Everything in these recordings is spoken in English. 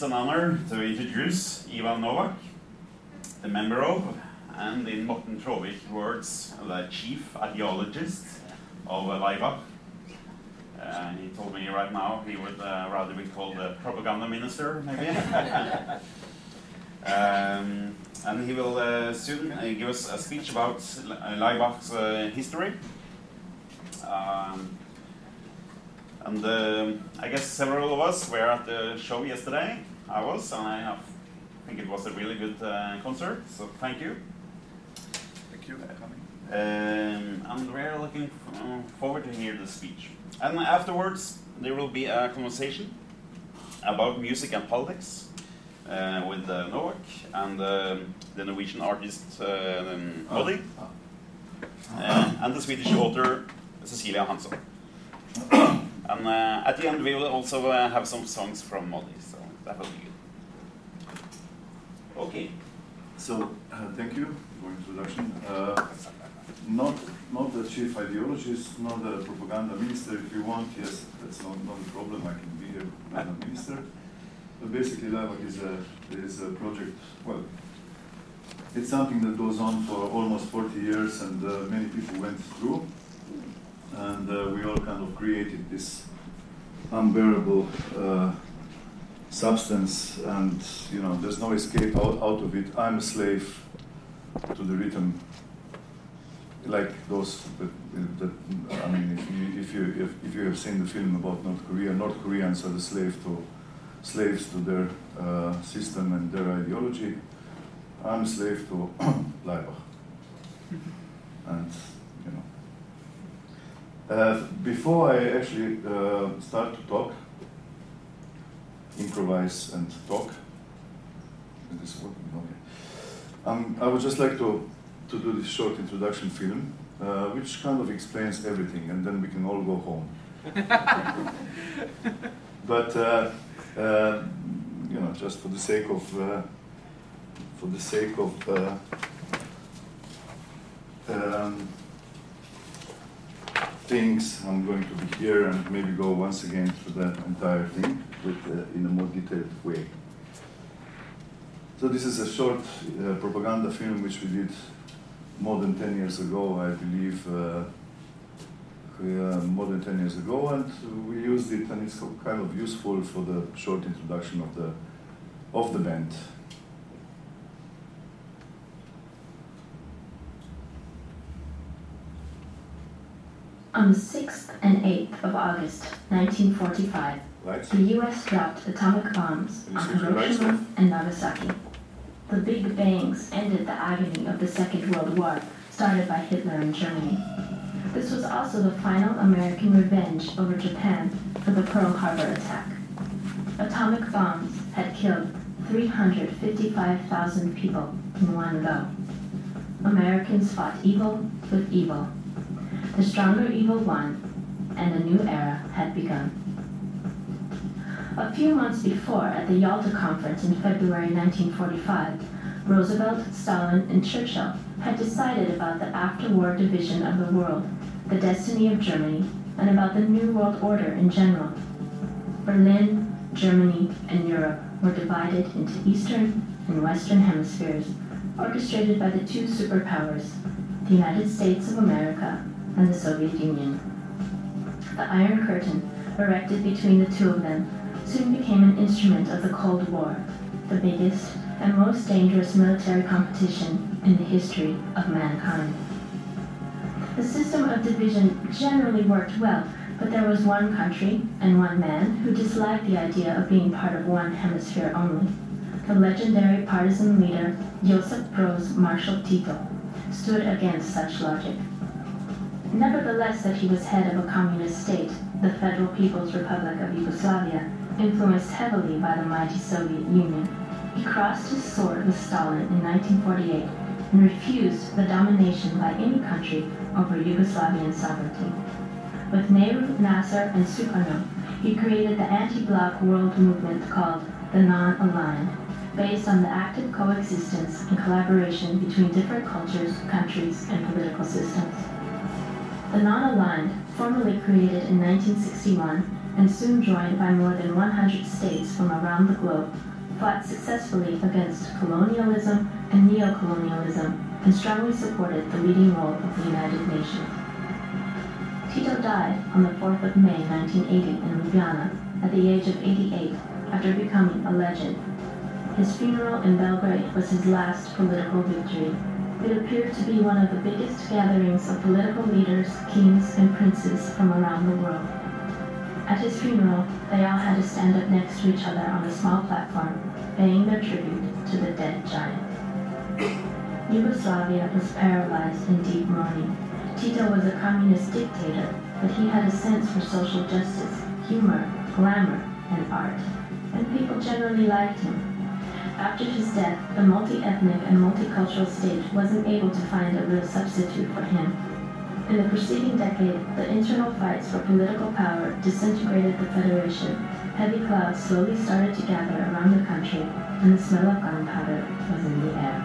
it's an honor to introduce Ivan Novak, the member of, and in Morten Traavik words, the chief ideologist of uh, Laibach. Uh, he told me right now he would uh, rather be called the propaganda minister, maybe. um, and he will uh, soon uh, give us a speech about Laibach's uh, history. Um, and uh, I guess several of us were at the show yesterday. I was, and I have, think it was a really good uh, concert. So thank you. Thank you for coming. Um, and we're looking f- forward to hear the speech. And afterwards, there will be a conversation about music and politics uh, with uh, Novak and um the Norwegian artist uh, um, Molly, uh, and the Swedish author Cecilia Hansson. and uh, at the end, we will also uh, have some songs from Molly, Okay. So, uh, thank you for introduction. Uh, not, not the chief ideologist, not the propaganda minister. If you want, yes, that's not, not a problem. I can be a propaganda minister. But basically, Laibach is a, is a project, well, it's something that goes on for almost 40 years and uh, many people went through. And uh, we all kind of created this unbearable uh, substance and you know there's no escape out, out of it. I'm a slave to the rhythm. Like those that, that i mean if you, if you if, if you have seen the film about north korea north koreans are the slave to slaves to their uh, system and their ideology. I'm a slave to Laibach. and you know. Uh, before i actually uh, start to talk improvise and talk. Is this working? Okay. Um, I would just like to, to do this short introduction film, uh, which kind of explains everything, and then we can all go home. but uh, uh, you know, just for the sake of uh, for the sake of uh, um, things, I'm going to be here and maybe go once again through the entire thing with, uh, in a more detailed way. So this is a short uh, propaganda film which we did more than 10 years ago, I believe, uh, more than 10 years ago, and we used it, and it's kind of useful for the short introduction of the of the band. On the 6th and 8th of August 1945, Right? the US dropped atomic bombs on switch the lights Hiroshima and Nagasaki. The Big Bangs ended the agony of the Second World War started by Hitler in Germany. This was also the final American revenge over Japan for the Pearl Harbor attack. Atomic bombs had killed 355,000 people in one go. Americans fought evil with evil. The stronger evil won, and a new era had begun. A few months before, at the Yalta Conference in February 1945, Roosevelt, Stalin, and Churchill had decided about the after-war division of the world, the destiny of Germany, and about the New World Order in general. Berlin, Germany, and Europe were divided into Eastern and Western hemispheres, orchestrated by the two superpowers, the United States of America and the Soviet Union. The Iron Curtain, erected between the two of them, soon became an instrument of the Cold War, the biggest and most dangerous military competition in the history of mankind. The system of division generally worked well, but there was one country and one man who disliked the idea of being part of one hemisphere only. The legendary partisan leader Josip Broz Marshal Tito stood against such logic. Nevertheless, that he was head of a communist state, the Federal People's Republic of Yugoslavia, influenced heavily by the mighty Soviet Union, he crossed his sword with Stalin in 1948 and refused the domination by any country over Yugoslavian sovereignty. With Nehru, Nasser, and Sukarno, he created the anti-bloc world movement called the Non-Aligned, based on the active coexistence and collaboration between different cultures, countries, and political systems. The non-aligned, formally created in 1961 and soon joined by more than 100 states from around the globe, fought successfully against colonialism and neocolonialism and strongly supported the leading role of the United Nations. Tito died on the 4th of May 1980 in Ljubljana at the age of 88 after becoming a legend. His funeral in Belgrade was his last political victory. It appeared to be one of the biggest gatherings of political leaders, kings, and princes from around the world. At his funeral, they all had to stand up next to each other on a small platform, paying their tribute to the dead giant. Yugoslavia was paralyzed in deep mourning. Tito was a communist dictator, but he had a sense for social justice, humor, glamour, and art, and people generally liked him. After his death, the multi-ethnic and multicultural state wasn't able to find a real substitute for him. In the preceding decade, the internal fights for political power disintegrated the Federation. Heavy clouds slowly started to gather around the country, and the smell of gunpowder was in the air.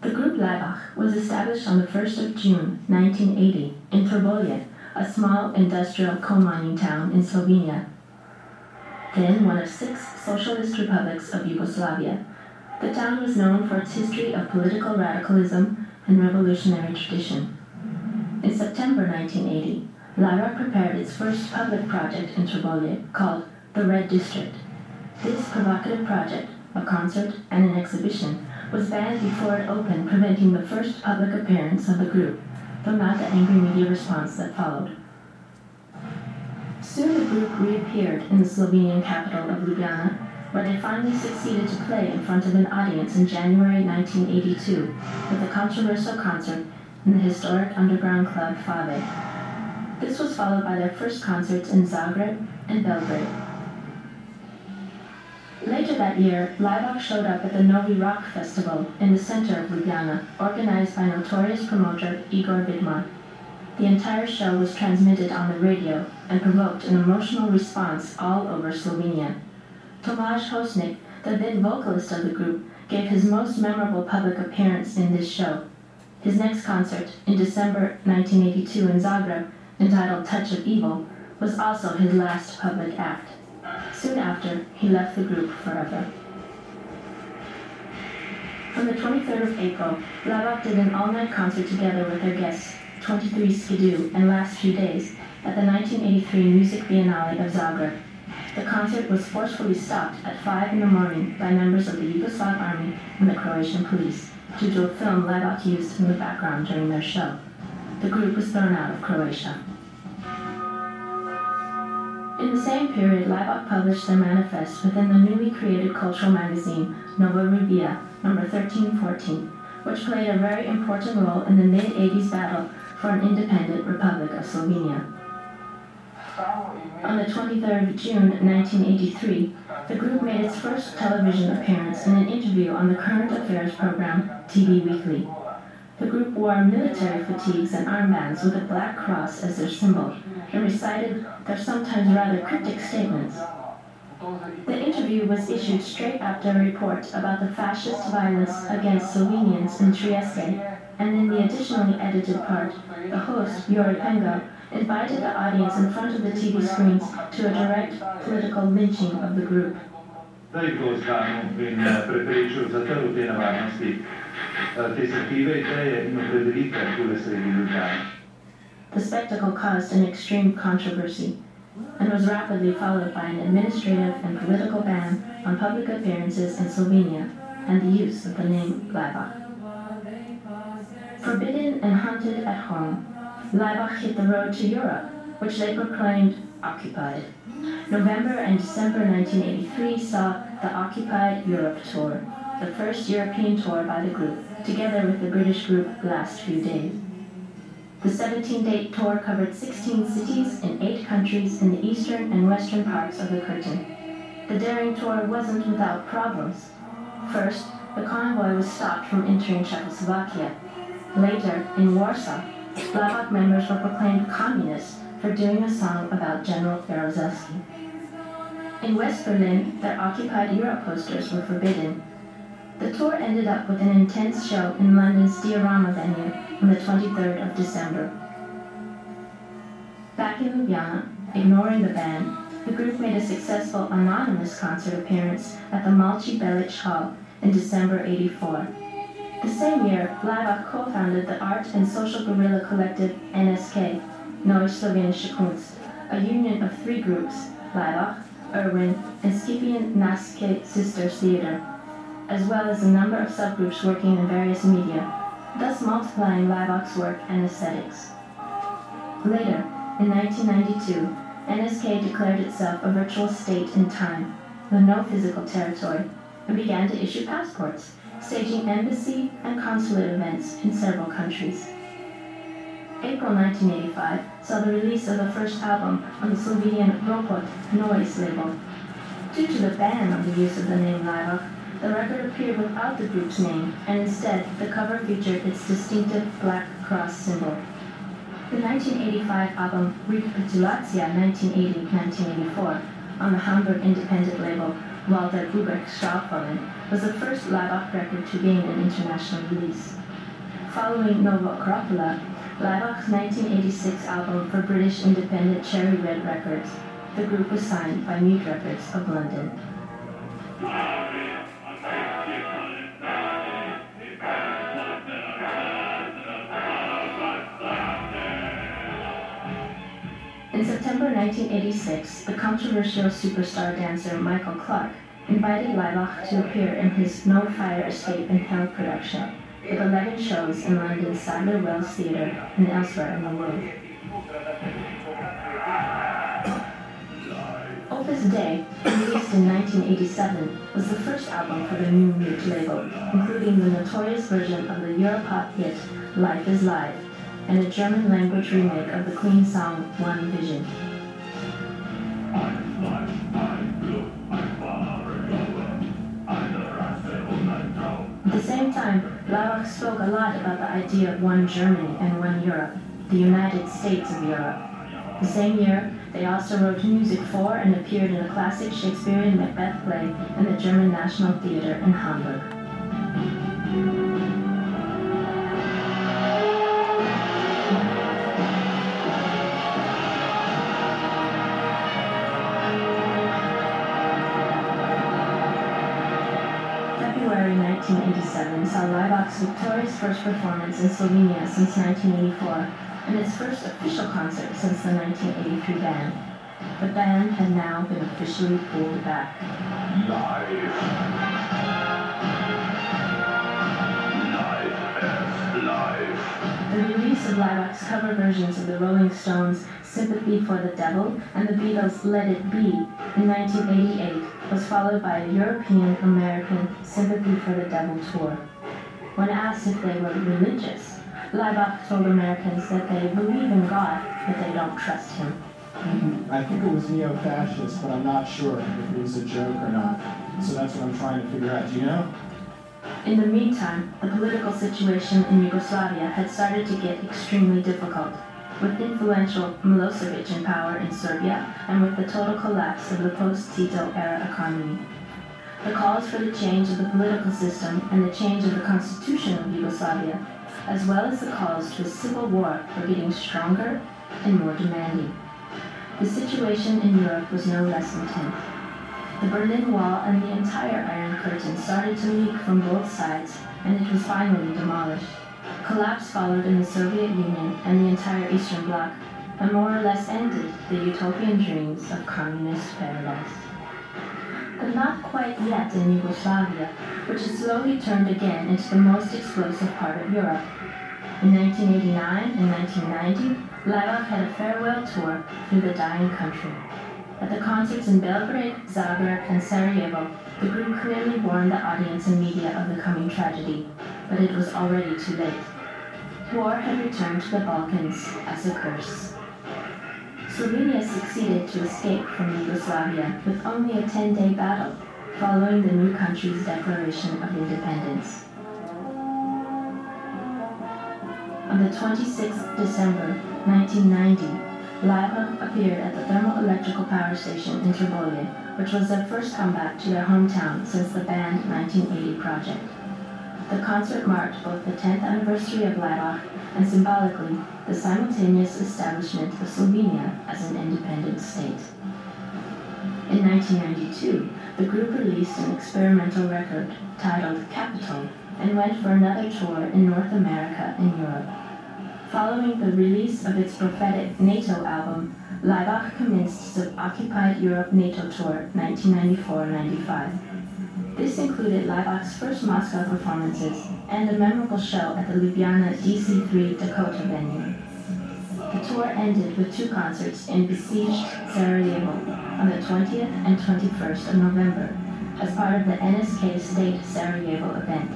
The group Laibach was established on the 1st of June 1980 in Trbovlje, a small industrial coal mining town in Slovenia, then one of six socialist republics of Yugoslavia. The town was known for its history of political radicalism and revolutionary tradition. In September 1980, Laibach prepared its first public project in Trbovlje called the Red District. This provocative project, a concert and an exhibition, was banned before it opened, preventing the first public appearance of the group, though not the angry media response that followed. Soon the group reappeared in the Slovenian capital of Ljubljana, where they finally succeeded to play in front of an audience in January 1982 with a controversial concert in the historic underground club Fave. This was followed by their first concerts in Zagreb and Belgrade. Later that year, Laibach showed up at the Novi Rock Festival in the center of Ljubljana, organized by notorious promoter Igor Vidmar. The entire show was transmitted on the radio and provoked an emotional response all over Slovenia. Tomaž Hostnik, the then vocalist of the group, gave his most memorable public appearance in this show. His next concert, in December 1982 in Zagreb, entitled Touch of Evil, was also his last public act. Soon after, he left the group forever. On the 23rd of April, Laibach did an all-night concert together with their guests, 23 Skidoo, and Last Few Days, at the 1983 Music Biennale of Zagreb. The concert was forcefully stopped at 5 in the morning by members of the Yugoslav army and the Croatian police due to a film Laibach used in the background during their show. The group was thrown out of Croatia. In the same period, Laibach published their manifest within the newly created cultural magazine Nova Revija, number 1314, which played a very important role in the mid-80s battle for an independent Republic of Slovenia. On the 23rd of June 1983, the group made its first television appearance in an interview on the current affairs program TV Weekly. The group wore military fatigues and armbands with a black cross as their symbol and recited their sometimes rather cryptic statements. The interview was issued straight after a report about the fascist violence against Slovenians in Trieste, and in the additionally edited part, the host, Jure Pengov, invited the audience in front of the TV screens to a direct political lynching of the group. Bo in te ideje in Ljubljane. The spectacle caused an extreme controversy and was rapidly followed by an administrative and political ban on public appearances in Slovenia and the use of the name Laibach. Forbidden and hunted at home, Laibach hit the road to Europe, which they proclaimed occupied. November and December 1983 saw the Occupied Europe Tour, the first European tour by the group, together with the British group Last Few Days. The 17-date tour covered 16 cities in eight countries in the eastern and western parts of the Curtain. The daring tour wasn't without problems. First, the convoy was stopped from entering Czechoslovakia. Later, in Warsaw, Laibach members were proclaimed communists for doing a song about General Jaruzelski. In West Berlin, their occupied Europe posters were forbidden. The tour ended up with an intense show in London's Diorama venue on the 23rd of December. Back in Ljubljana, ignoring the ban, the group made a successful anonymous concert appearance at the Malci Belic Hall in December 84. The same year, Laibach co-founded the art and social guerrilla collective NSK, Neue Slowenische Kunst, a union of three groups, Laibach, Irwin, and Scipion Nasice Sisters Theater, as well as a number of subgroups working in various media, thus multiplying Laibach's work and aesthetics. Later, in 1992, NSK declared itself a virtual state in time, with no physical territory, and began to issue passports, staging embassy and consulate events in several countries. April 1985 saw the release of the first album on the Slovenian Ropot Noise label. Due to the ban on the use of the name Laibach, the record appeared without the group's name, and instead the cover featured its distinctive black cross symbol. The 1985 album Rekapitulacija 1980-1984 on the Hamburg independent label Walter Ulbricht Schallfolien was the first Laibach record to gain an international release. Following Nova Akropola, Laibach's 1986 album for British independent Cherry Red Records, the group was signed by Mute Records of London. In September 1986, the controversial superstar dancer Michael Clark invited Laibach to appear in his No Fire Escape in Hell production, with 11 shows in London's Sadler Wells Theatre and elsewhere in the world. Opus Dei, released in 1987, was the first album for the new Mute label, including the notorious version of the Europop hit Life is Live, and a German language remake of the Queen song One Vision. At the same time, Laibach spoke a lot about the idea of one Germany and one Europe, the United States of Europe. The same year, they also wrote music for and appeared in a classic Shakespearean Macbeth play in the German National Theatre in Hamburg. Laibach's victorious first performance in Slovenia since 1984 and its first official concert since the 1983 ban. The ban had now been officially pulled back. The release of Laibach's cover versions of the Rolling Stones' Sympathy for the Devil and the Beatles' Let It Be in 1988 was followed by a European American Sympathy for the Devil tour. When asked if they were religious, Laibach told Americans that they believe in God, but they don't trust him. I think it was neo-fascist, but I'm not sure if it was a joke or not. So that's what I'm trying to figure out. Do you know? In the meantime, the political situation in Yugoslavia had started to get extremely difficult, with influential Milosevic in power in Serbia and with the total collapse of the post-Tito era economy. The calls for the change of the political system and the change of the constitution of Yugoslavia, as well as the calls to a civil war, were getting stronger and more demanding. The situation in Europe was no less intense. The Berlin Wall and the entire Iron Curtain started to leak from both sides, and it was finally demolished. Collapse followed in the Soviet Union and the entire Eastern Bloc, and more or less ended the utopian dreams of communist paradise. But not quite yet in Yugoslavia, which had slowly turned again into the most explosive part of Europe. In 1989 and 1990, Laibach had a farewell tour through the dying country. At the concerts in Belgrade, Zagreb, and Sarajevo, the group clearly warned the audience and media of the coming tragedy, but it was already too late. War had returned to the Balkans as a curse. Slovenia succeeded to escape from Yugoslavia with only a 10-day battle following the new country's declaration of independence. On the 26th December 1990, Laibach appeared at the thermoelectrical power station in Trbovlje, which was their first comeback to their hometown since the band 1980 project. The concert marked both the 10th anniversary of Laibach and symbolically the simultaneous establishment of Slovenia as an independent state. In 1992, the group released an experimental record titled Kapital and went for another tour in North America and Europe. Following the release of its prophetic NATO album, Laibach commenced the Occupied Europe NATO Tour 1994-95. This included Laibach's first Moscow performances and a memorable show at the Ljubljana DC3 Dakota venue. The tour ended with two concerts in besieged Sarajevo on the 20th and 21st of November as part of the NSK State Sarajevo event,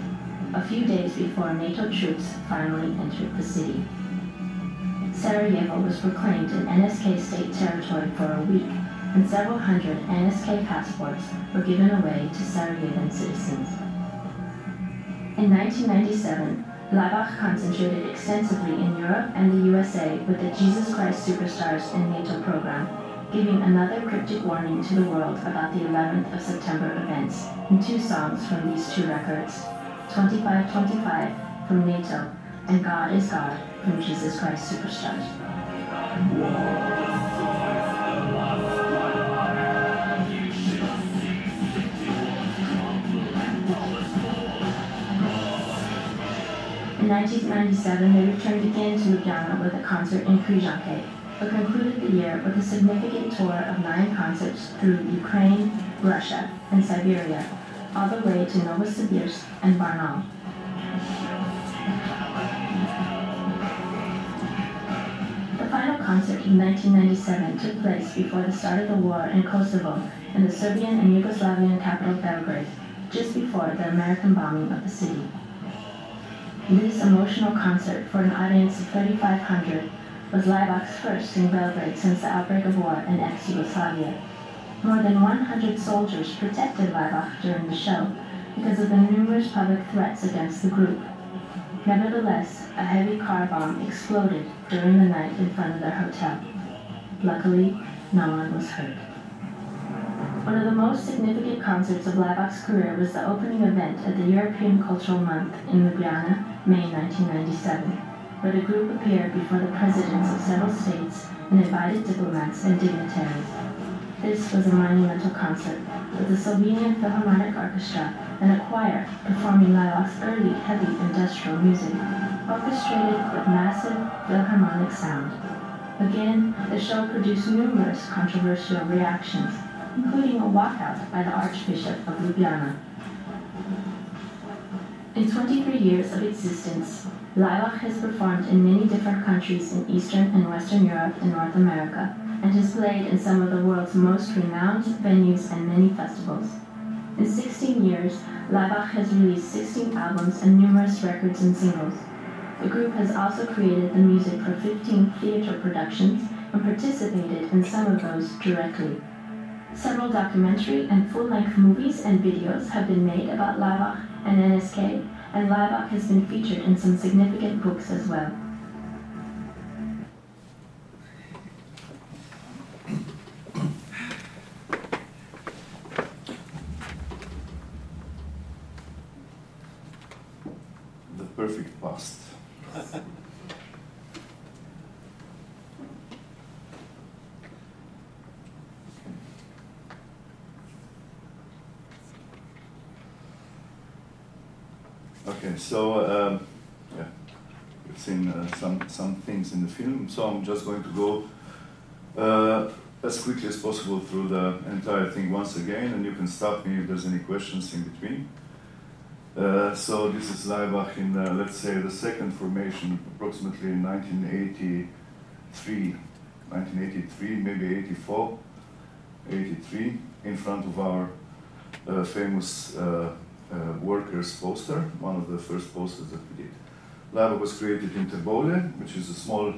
a few days before NATO troops finally entered the city. Sarajevo was proclaimed an NSK state territory for a week, and several hundred NSK passports were given away to Sarajevan citizens. In 1997, Laibach concentrated extensively in Europe and the USA with the Jesus Christ Superstars in NATO program, giving another cryptic warning to the world about the 11th of September events in two songs from these two records 2525 from NATO and God is God from Jesus Christ Superstars. In 1997, they returned again to Ljubljana with a concert in Križanke, but concluded the year with a significant tour of nine concerts through Ukraine, Russia, and Siberia, all the way to Novosibirsk and Barnaul. The final concert in 1997 took place before the start of the war in Kosovo in the Serbian and Yugoslavian capital Belgrade, just before the American bombing of the city. This emotional concert for an audience of 3,500 was Laibach's first in Belgrade since the outbreak of war in ex-Yugoslavia. More than 100 soldiers protected Laibach during the show because of the numerous public threats against the group. Nevertheless, a heavy car bomb exploded during the night in front of their hotel. Luckily, no one was hurt. One of the most significant concerts of Laibach's career was the opening event at the European Cultural Month in Ljubljana, May 1997, where the group appeared before the presidents of several states and invited diplomats and dignitaries. This was a monumental concert with the Slovenian Philharmonic Orchestra and a choir performing Laibach's early heavy industrial music, orchestrated with massive philharmonic sound. Again, the show produced numerous controversial reactions, including a walkout by the Archbishop of Ljubljana. In 23 years of existence, Laibach has performed in many different countries in Eastern and Western Europe and North America, and has played in some of the world's most renowned venues and many festivals. In 16 years, Laibach has released 16 albums and numerous records and singles. The group has also created the music for 15 theater productions and participated in some of those directly. Several documentary and full-length movies and videos have been made about Laibach and NSK, and Laibach has been featured in some significant books as well. The perfect past. Okay, so um, yeah, you've seen uh, some some things in the film. So I'm just going to go uh, as quickly as possible through the entire thing once again, and you can stop me if there's any questions in between. Uh, so this is Laibach in, uh, let's say, the second formation, approximately in 1983, 1983, maybe 84, 83, in front of our uh, famous uh, workers poster, one of the first posters that we did. Laibach was created in Trbovlje, which is a small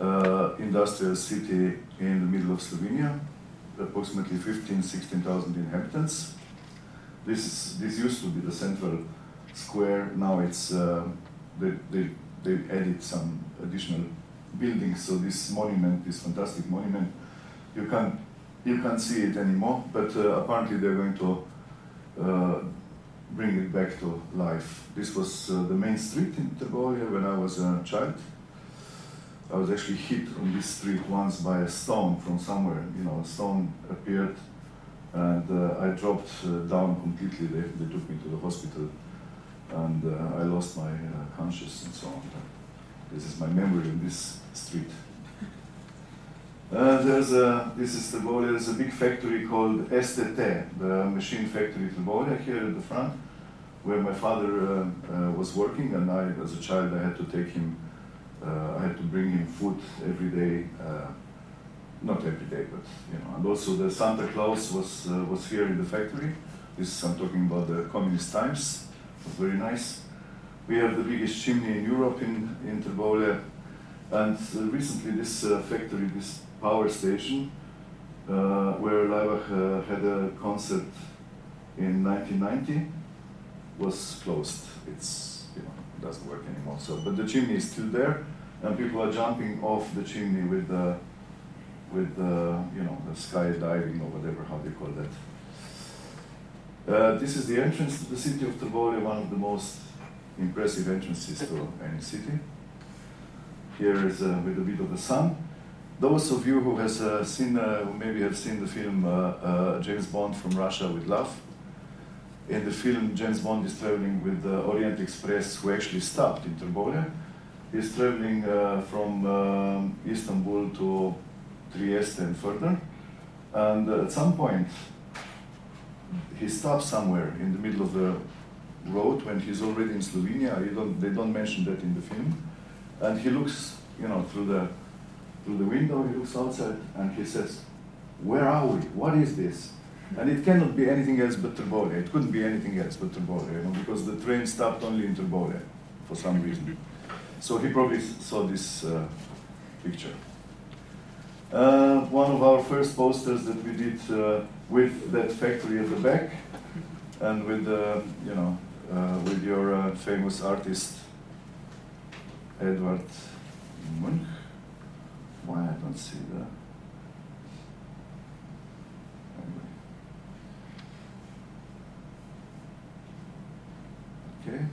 uh, industrial city in the middle of Slovenia, approximately 15, 16,000 inhabitants. This is this used to be the central square. Now it's uh, they, they they added some additional buildings, So this monument, this fantastic monument, you can't you can't see it anymore. But uh, apparently they're going to uh, bring it back to life. This was uh, the main street in Trbovlje when I was a child. I was actually hit on this street once by a stone from somewhere. You know, a stone appeared, and uh, I dropped uh, down completely. They, they took me to the hospital, and uh, I lost my uh, conscience and so on. This is my memory of this street. Uh, there's a, this is Trbovlje, there's a big factory called STT, the machine factory Trbovlje here at the front, where my father uh, uh, was working, and I, as a child, I had to take him, uh, I had to bring him food every day, uh, not every day, but you know, and also the Santa Claus was was here in the factory. This I'm talking about the communist times. It was very nice. We have the biggest chimney in Europe in in Trbovlje, and recently this factory, this power station uh, where Laibach uh, had a concert in 1990 was closed. It's you know it doesn't work anymore. So, but the chimney is still there, and people are jumping off the chimney with the with the you know the skydiving or whatever how they call that. Uh, this is the entrance to the city of Trbovlje, one of the most impressive entrances to any city. Here is uh, with a bit of the sun those of you who has uh, seen, uh, who maybe have seen the film uh, uh, James Bond from Russia with Love, in the film James Bond is traveling with the Orient Express, who actually stopped in Trbovlje. He's traveling uh, from um, Istanbul to Trieste and further. And at some point, he stops somewhere in the middle of the road when he's already in Slovenia. Don't, they don't mention that in the film. And he looks, you know, through the through the window, he looks outside and he says, Where are we? What is this? And it cannot be anything else but Trbovlje. It couldn't be anything else but Trbovlje, you know, because the train stopped only in Trbovlje for some reason. So he probably saw this uh, picture. Uh, one of our first posters that we did uh, with that factory at the back, and with uh, you know uh, with your uh, famous artist Edvard Munch why I don't see the. Anyway. Okay.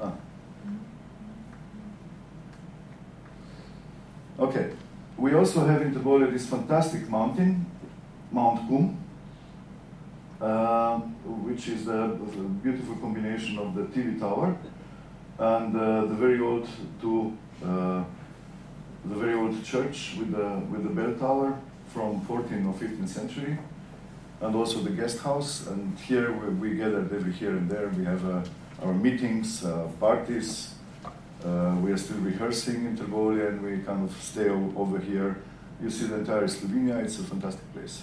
Ah. Okay. We also have in Trbovlje this fantastic mountain, Mount Kum, uh, which is a, a, beautiful combination of the TV tower and uh, the very old uh, the very old church with the with the bell tower from 14th or 15th century, and also the guest house. And here we, we gathered every here and there. We have uh, our meetings, parties. We are still rehearsing in Trbovlje, and we kind of stay over here. You see the entire Slovenia. It's a fantastic place.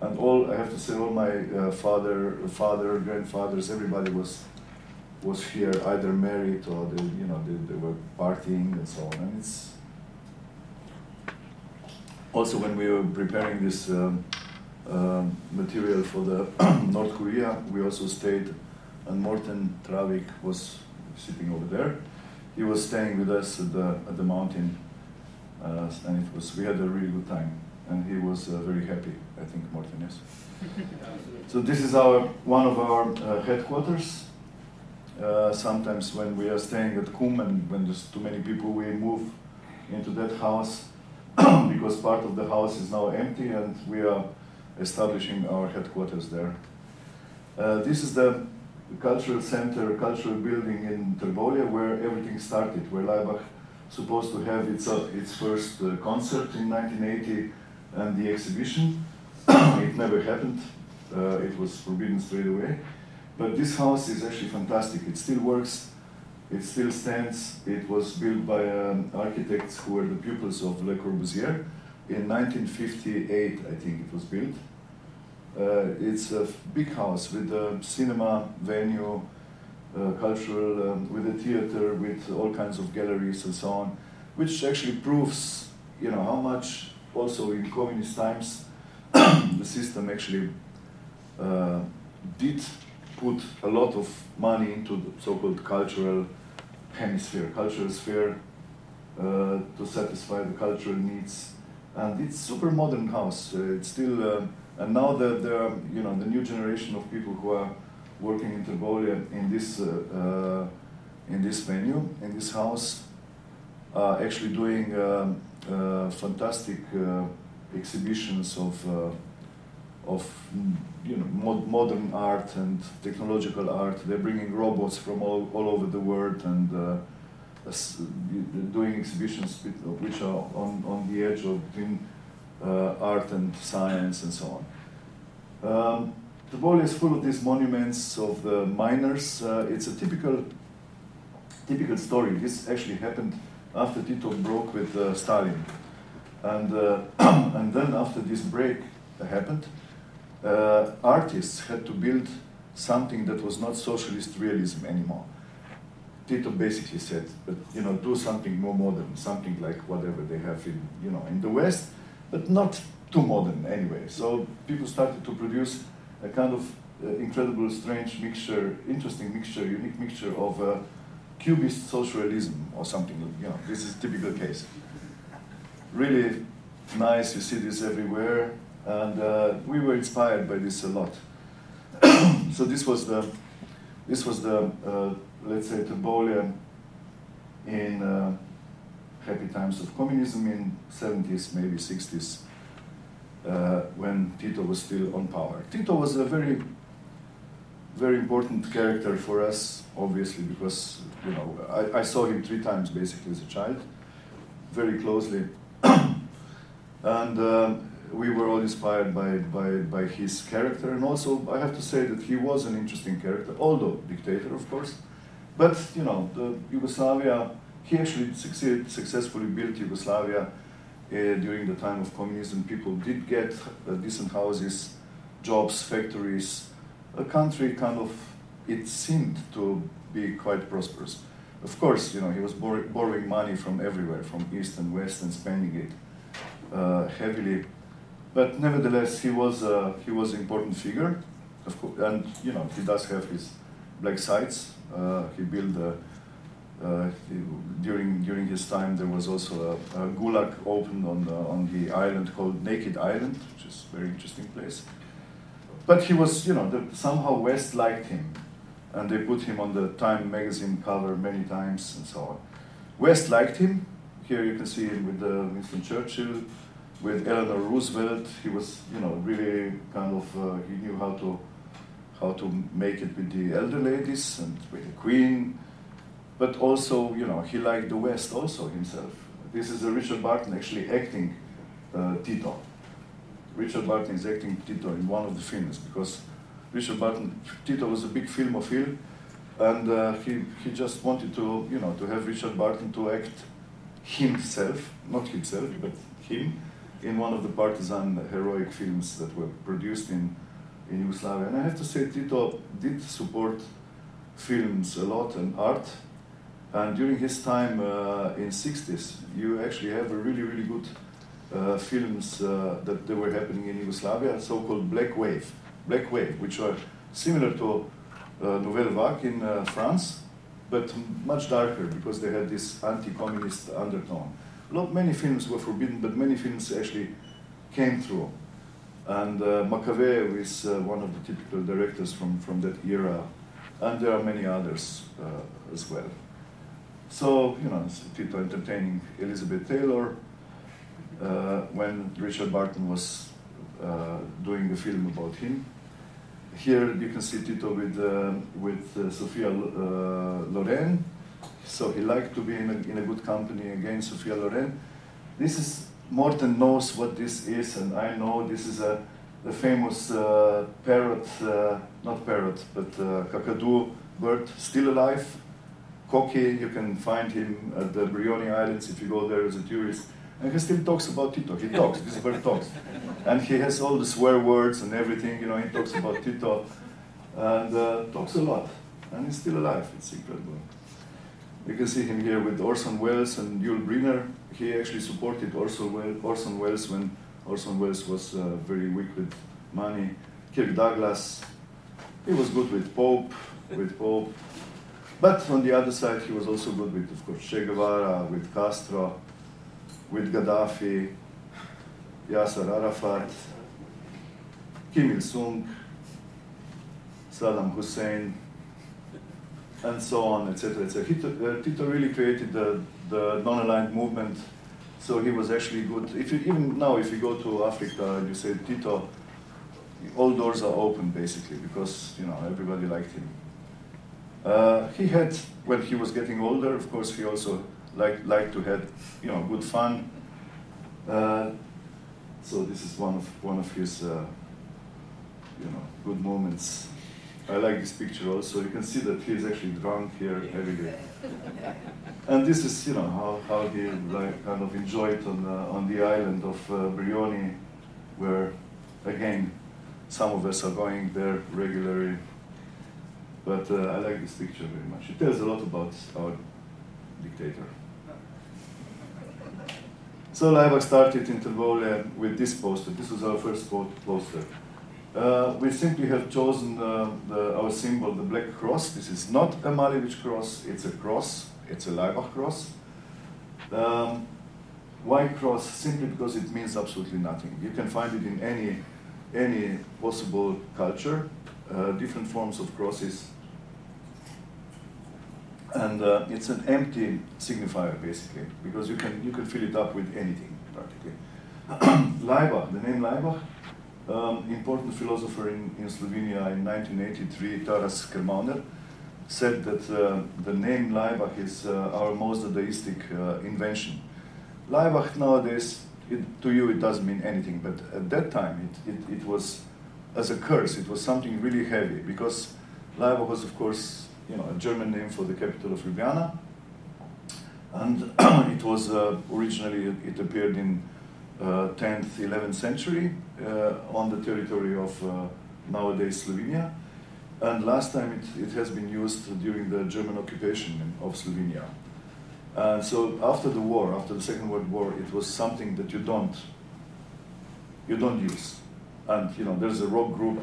And all I have to say, all my uh, father, father, grandfathers, everybody was was here either married or they, you know, they, they were partying and so on. And it's also when we were preparing this um, uh, material for the North Korea, we also stayed, and Morten Traavik was sitting over there. He was staying with us at the at the mountain, uh, and it was we had a really good time, and he was uh, very happy. I think Morten is. so this is our one of our uh, headquarters uh, sometimes when we are staying at Kum and when there's too many people, we move into that house because part of the house is now empty and we are establishing our headquarters there. Uh, this is the cultural center, cultural building in Trbovlje where everything started, where Laibach supposed to have its, uh, its first uh, concert in 1980 and the exhibition. it never happened. Uh, it was forbidden straight away. But this house is actually fantastic. It still works. It still stands. It was built by um, architects who were the pupils of Le Corbusier. In 1958, I think it was built. Uh, it's a big house with a cinema venue, uh, cultural, um, with a theater, with all kinds of galleries and so on, which actually proves, you know, how much also in communist times the system actually uh, did put a lot of money into the so-called cultural hemisphere, cultural sphere, uh, to satisfy the cultural needs. And it's super modern house. Uh, it's still, uh, and now the, the, you know, the new generation of people who are working in Trbovlje in this, uh, in this venue, in this house, are actually doing um, fantastic exhibitions of, of you know, mod modern art and technological art. They're bringing robots from all, all over the world and uh, doing exhibitions which are on, on the edge of between uh, art and science and so on. Um, the Trbovlje is full of these monuments of the miners. Uh, it's a typical, typical story. This actually happened after Tito broke with uh, Stalin. And, uh, and then after this break happened, uh, artists had to build something that was not socialist realism anymore. Tito basically said, but you know, do something more modern, something like whatever they have in you know in the West, but not too modern anyway. So people started to produce a kind of uh, incredible, strange mixture, interesting mixture, unique mixture of uh, Cubist socialism or something. You know, this is a typical case. Really nice. You see this everywhere. And uh, we were inspired by this a lot. so this was the, this was the, uh, let's say, Trbovlje in uh, happy times of communism in 70s, maybe 60s, uh, when Tito was still on power. Tito was a very, very important character for us, obviously, because you know I, I saw him three times basically as a child, very closely, and. We were all inspired by, by, by his character, and also I have to say that he was an interesting character, although dictator, of course. But you know, the Yugoslavia, he actually succeeded, successfully built Yugoslavia uh, during the time of communism. People did get uh, decent houses, jobs, factories. A country kind of, it seemed to be quite prosperous. Of course, you know, he was bor borrowing money from everywhere, from east and west, and spending it uh, heavily but nevertheless, he was uh, he was an important figure, of course, and you know he does have his black sides. Uh, he built uh, he, during during his time there was also a, a gulag opened on the, on the island called Naked Island, which is a very interesting place. But he was, you know, the, somehow West liked him, and they put him on the Time magazine cover many times and so on. West liked him. Here you can see him with Winston Churchill with Eleanor Roosevelt, he was, you know, really kind of, uh, he knew how to, how to make it with the elder ladies and with the Queen, but also, you know, he liked the West also himself. This is Richard Burton actually acting uh, Tito. Richard Burton is acting Tito in one of the films because Richard Burton, Tito was a big filmophile, and uh, he, he just wanted to, you know, to have Richard Burton to act himself, not himself, but him, in one of the partisan heroic films that were produced in, in Yugoslavia. And I have to say, Tito did support films a lot and art. And during his time uh, in 60s, you actually have a really, really good uh, films uh, that they were happening in Yugoslavia, so-called Black Wave, Black Wave, which are similar to uh, Nouvelle Vague in uh, France, but much darker because they had this anti-communist undertone. Not many films were forbidden, but many films actually came through. And uh, Makavejev is uh, one of the typical directors from, from that era, and there are many others uh, as well. So, you know, Tito entertaining Elizabeth Taylor uh, when Richard Burton was uh, doing a film about him. Here you can see Tito with, uh, with Sophia Loren, so he liked to be in a, in a good company again, Sophia Loren. This is, Morten knows what this is, and I know this is a, the famous uh, parrot, uh, not parrot, but uh, kakadu bird, still alive. Koki, you can find him at the Brioni Islands if you go there as a tourist. And he still talks about Tito. He talks, this bird talks. And he has all the swear words and everything, you know, he talks about Tito and uh, talks a lot. And he's still alive, it's incredible. You can see him here with Orson Welles and Yul Brynner. He actually supported Orson Welles when Orson Welles was uh, very weak with money. Kirk Douglas, he was good with Pope, with Pope. But on the other side, he was also good with, of course, Che Guevara, with Castro, with Gaddafi, Yasser Arafat, Kim Il sung, Saddam Hussein, and so on, etc., etc. Tito, uh, Tito really created the, the non-aligned movement, so he was actually good. If you, even now, if you go to Africa you say Tito, all doors are open basically because you know everybody liked him. Uh, he had, when he was getting older, of course, he also liked, liked to have you know good fun. Uh, so this is one of one of his uh, you know good moments. I like this picture also. You can see that he is actually drunk here every day. And this is, you know, how, how he like kind of enjoyed on, uh, on the island of uh, Brioni, where, again, some of us are going there regularly. But uh, I like this picture very much. It tells a lot about our dictator. So Laibach started in Trbovlje with this poster. This was our first poster. Uh, we simply have chosen the, our symbol, the black cross. This is not a Malevich cross, it's a cross, it's a Laibach cross. Um, white cross simply because it means absolutely nothing. You can find it in any, any possible culture, uh, different forms of crosses. And uh, it's an empty signifier basically, because you can, you can fill it up with anything practically. Laibach, the name Laibach um, important philosopher in, in Slovenia in 1983, Taras Kermauner, said that uh, the name Laibach is uh, our most Dadaistic uh, invention. Laibach nowadays, it, to you it doesn't mean anything, but at that time it, it, it was as a curse, it was something really heavy because Laibach was, of course, you know, a German name for the capital of Ljubljana. And it was uh, originally, it appeared in 10th, uh, 11th century uh, on the territory of uh, nowadays Slovenia. And last time it, it has been used during the German occupation of Slovenia. And so after the war, after the Second World War, it was something that you don't, you don't use. And you know, there's a rock group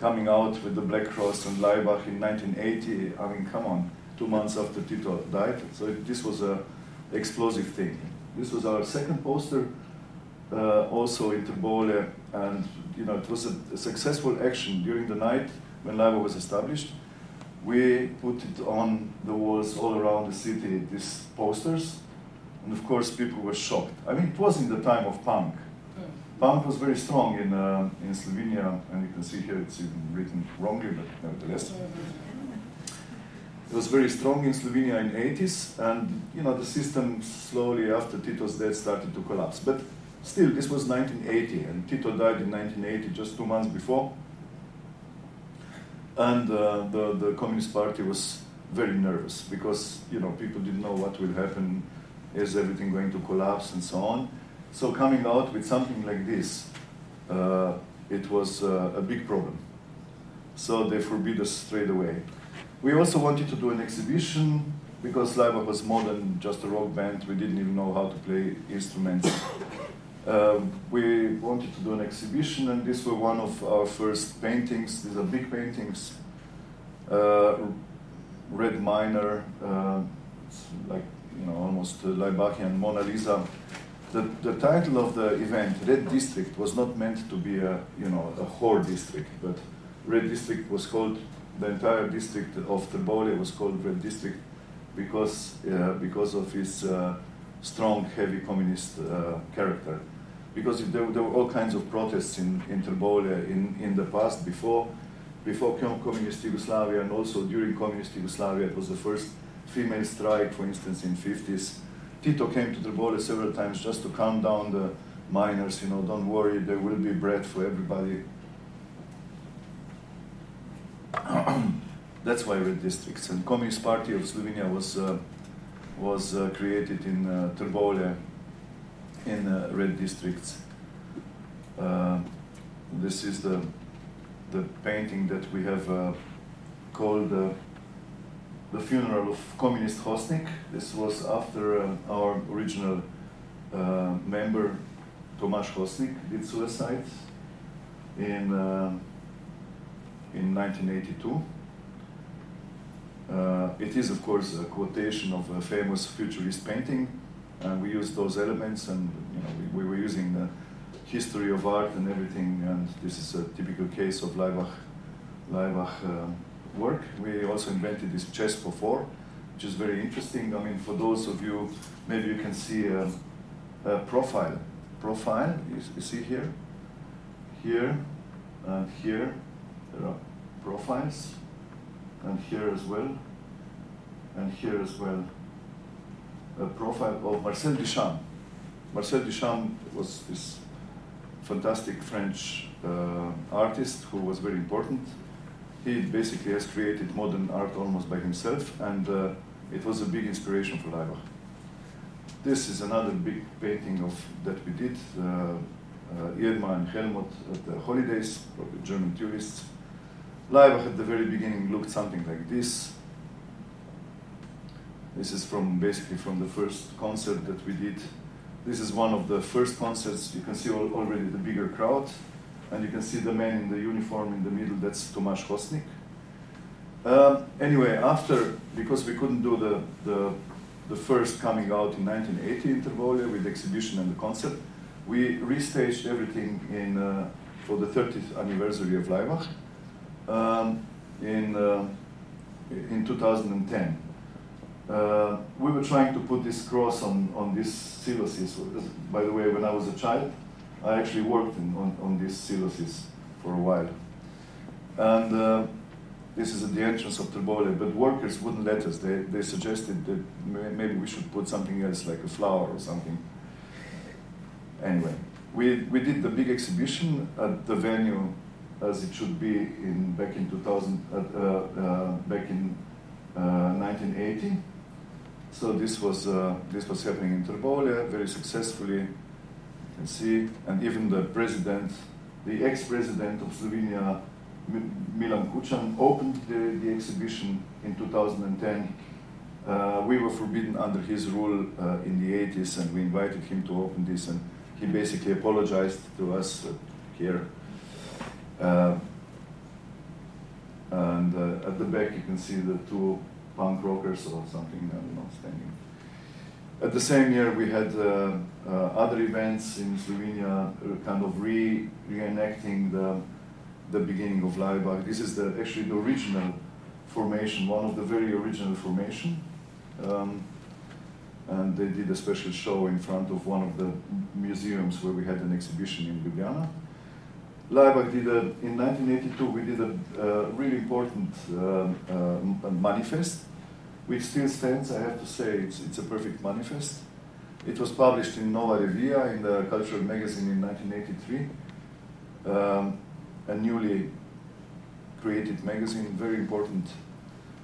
coming out with the Black Cross and Laibach in 1980. I mean, come on, two months after Tito died. So it, this was a explosive thing. This was our second poster uh, also in Trbovlje, and you know it was a, a, successful action during the night when Laibach was established. We put it on the walls all around the city, these posters, and of course people were shocked. I mean, it was in the time of punk. Punk was very strong in, uh, in Slovenia, and you can see here it's even written wrongly, but nevertheless. It was very strong in Slovenia in 80s, and you know the system slowly after Tito's death started to collapse. But Still, this was 1980, and Tito died in 1980, just two months before. And uh, the, the Communist Party was very nervous because you know people didn't know what will happen, is everything going to collapse, and so on. So coming out with something like this, uh, it was uh, a big problem. So they forbid us straight away. We also wanted to do an exhibition because Laibach was more than just a rock band. We didn't even know how to play instruments. Um, we wanted to do an exhibition, and these were one of our first paintings. These are big paintings, uh, red miner, uh, like you know, almost Laibachian Mona Lisa. The, the title of the event, Red District, was not meant to be a you know a whole district, but Red District was called the entire district of Trbovlje was called Red District because uh, because of its uh, strong, heavy communist uh, character. Because there, there, were all kinds of protests in, in Trbovlje in, in the past, before, before communist Yugoslavia and also during communist Yugoslavia. It was the first female strike, for instance, in 50s. Tito came to Trbovlje several times just to calm down the miners, you know, don't worry, there will be bread for everybody. That's why red districts. And Communist Party of Slovenia was uh, was uh, created in uh, in uh, red districts. Uh, this is the, the painting that we have uh, called uh, The Funeral of Communist Hostnik. This was after our original member, Tomaž Hostnik, did suicide in, in 1982. Uh, it is, of course, a quotation of a famous futurist painting, and we used those elements, and you know, we, we were using the history of art and everything, and this is a typical case of Leibach, Laibach uh, work. We also invented this chess for four, which is very interesting. I mean, for those of you, maybe you can see a, a profile. Profile, you, you see here, here, and here, there are profiles, and here as well, and here as well. Profile of Marcel Duchamp. Marcel Duchamp was this fantastic French uh, artist who was very important. He basically has created modern art almost by himself, and uh, it was a big inspiration for Laibach. This is another big painting of that we did. Uh, uh, Irma and Helmut at the holidays, German tourists. Laibach at the very beginning looked something like this. This is from basically from the first concert that we did. This is one of the first concerts. You can see al- already the bigger crowd, and you can see the man in the uniform in the middle. That's Tomaž Hostnik. Um, anyway, after because we couldn't do the, the the first coming out in 1980 in Trbovlje with the exhibition and the concert, we restaged everything in uh, for the 30th anniversary of Laibach um, in uh, in 2010. Uh, we were trying to put this cross on, on this silosis. By the way, when I was a child, I actually worked in, on, on this silosis for a while. And uh, this is at the entrance of Trbovlje, but workers wouldn't let us. They, they suggested that maybe we should put something else, like a flower or something. Anyway, we, we did the big exhibition at the venue as it should be in back in 2000, uh, uh, back in uh, 1980. So this was uh, this was happening in Trbovlje very successfully. You can see, and even the president, the ex-president of Slovenia, Milan Kučan, opened the, the exhibition in 2010. Uh, we were forbidden under his rule uh, in the 80s, and we invited him to open this, and he basically apologized to us uh, here. Uh, and uh, at the back, you can see the two punk rockers or something, I don't know, standing. At the same year, we had uh, uh, other events in Slovenia, uh, kind of re reenacting the, the beginning of Laibach. This is the, actually the original formation, one of the very original formation. Um, and they did a special show in front of one of the museums where we had an exhibition in Ljubljana. Laibach did a, in 1982, we did a uh, really important um, uh, manifest, which still stands. I have to say, it's, it's a perfect manifest. It was published in Nova Revija, in the cultural magazine in 1983, um, a newly created magazine, very important.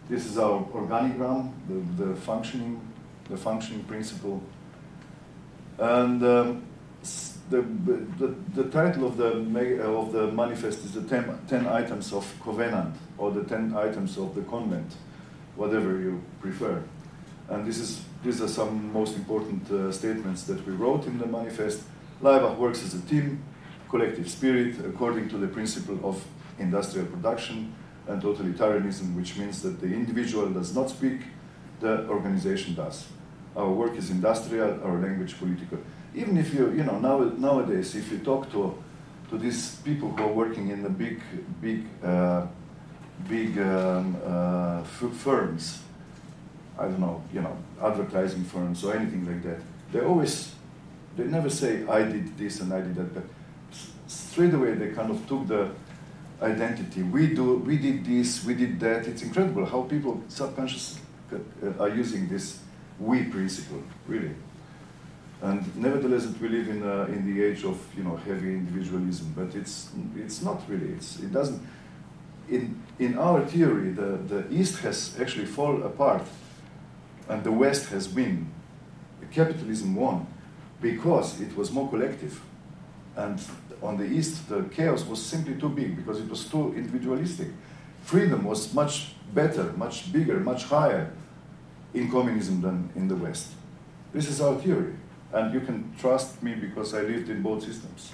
This is our organigram, the, the functioning, the functioning principle. And um, the, the, the title of the, uh, of the manifest is the 10, 10 items of covenant or the 10 items of the convent, whatever you prefer. And this is, these are some most important uh, statements that we wrote in the manifest. Laibach works as a team, collective spirit, according to the principle of industrial production and totalitarianism, which means that the individual does not speak, the organization does. Our work is industrial, our language political. Even if you, you know, now, nowadays, if you talk to, to these people who are working in the big, big, uh, big um, uh, firms, I don't know, you know, advertising firms or anything like that, they always, they never say, I did this and I did that. But straight away, they kind of took the identity. We do, we did this, we did that. It's incredible how people subconsciously uh, are using this we principle, really. And nevertheless, we live in, uh, in the age of you know heavy individualism, but it's it's not really. It's, it doesn't. In in our theory, the, the East has actually fallen apart, and the West has win. Capitalism won because it was more collective, and on the East, the chaos was simply too big because it was too individualistic. Freedom was much better, much bigger, much higher in communism than in the West. This is our theory, and you can trust me because I lived in both systems.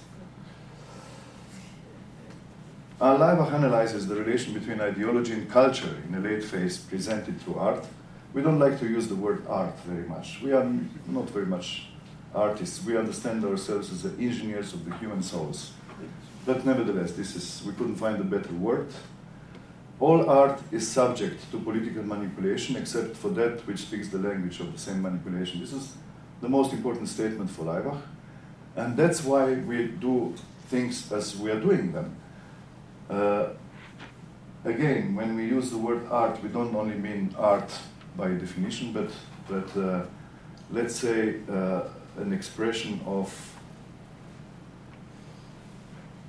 Laibach analyzes the relation between ideology and culture in a late phase presented through art. We don't like to use the word art very much. We are not very much artists. We understand ourselves as the engineers of the human souls. But nevertheless, this is we couldn't find a better word. All art is subject to political manipulation except for that which speaks the language of the same manipulation. This is the most important statement for Laibach. And that's why we do things as we are doing them. Uh, again, when we use the word art, we don't only mean art by definition, but, but uh, let's say uh, an expression of,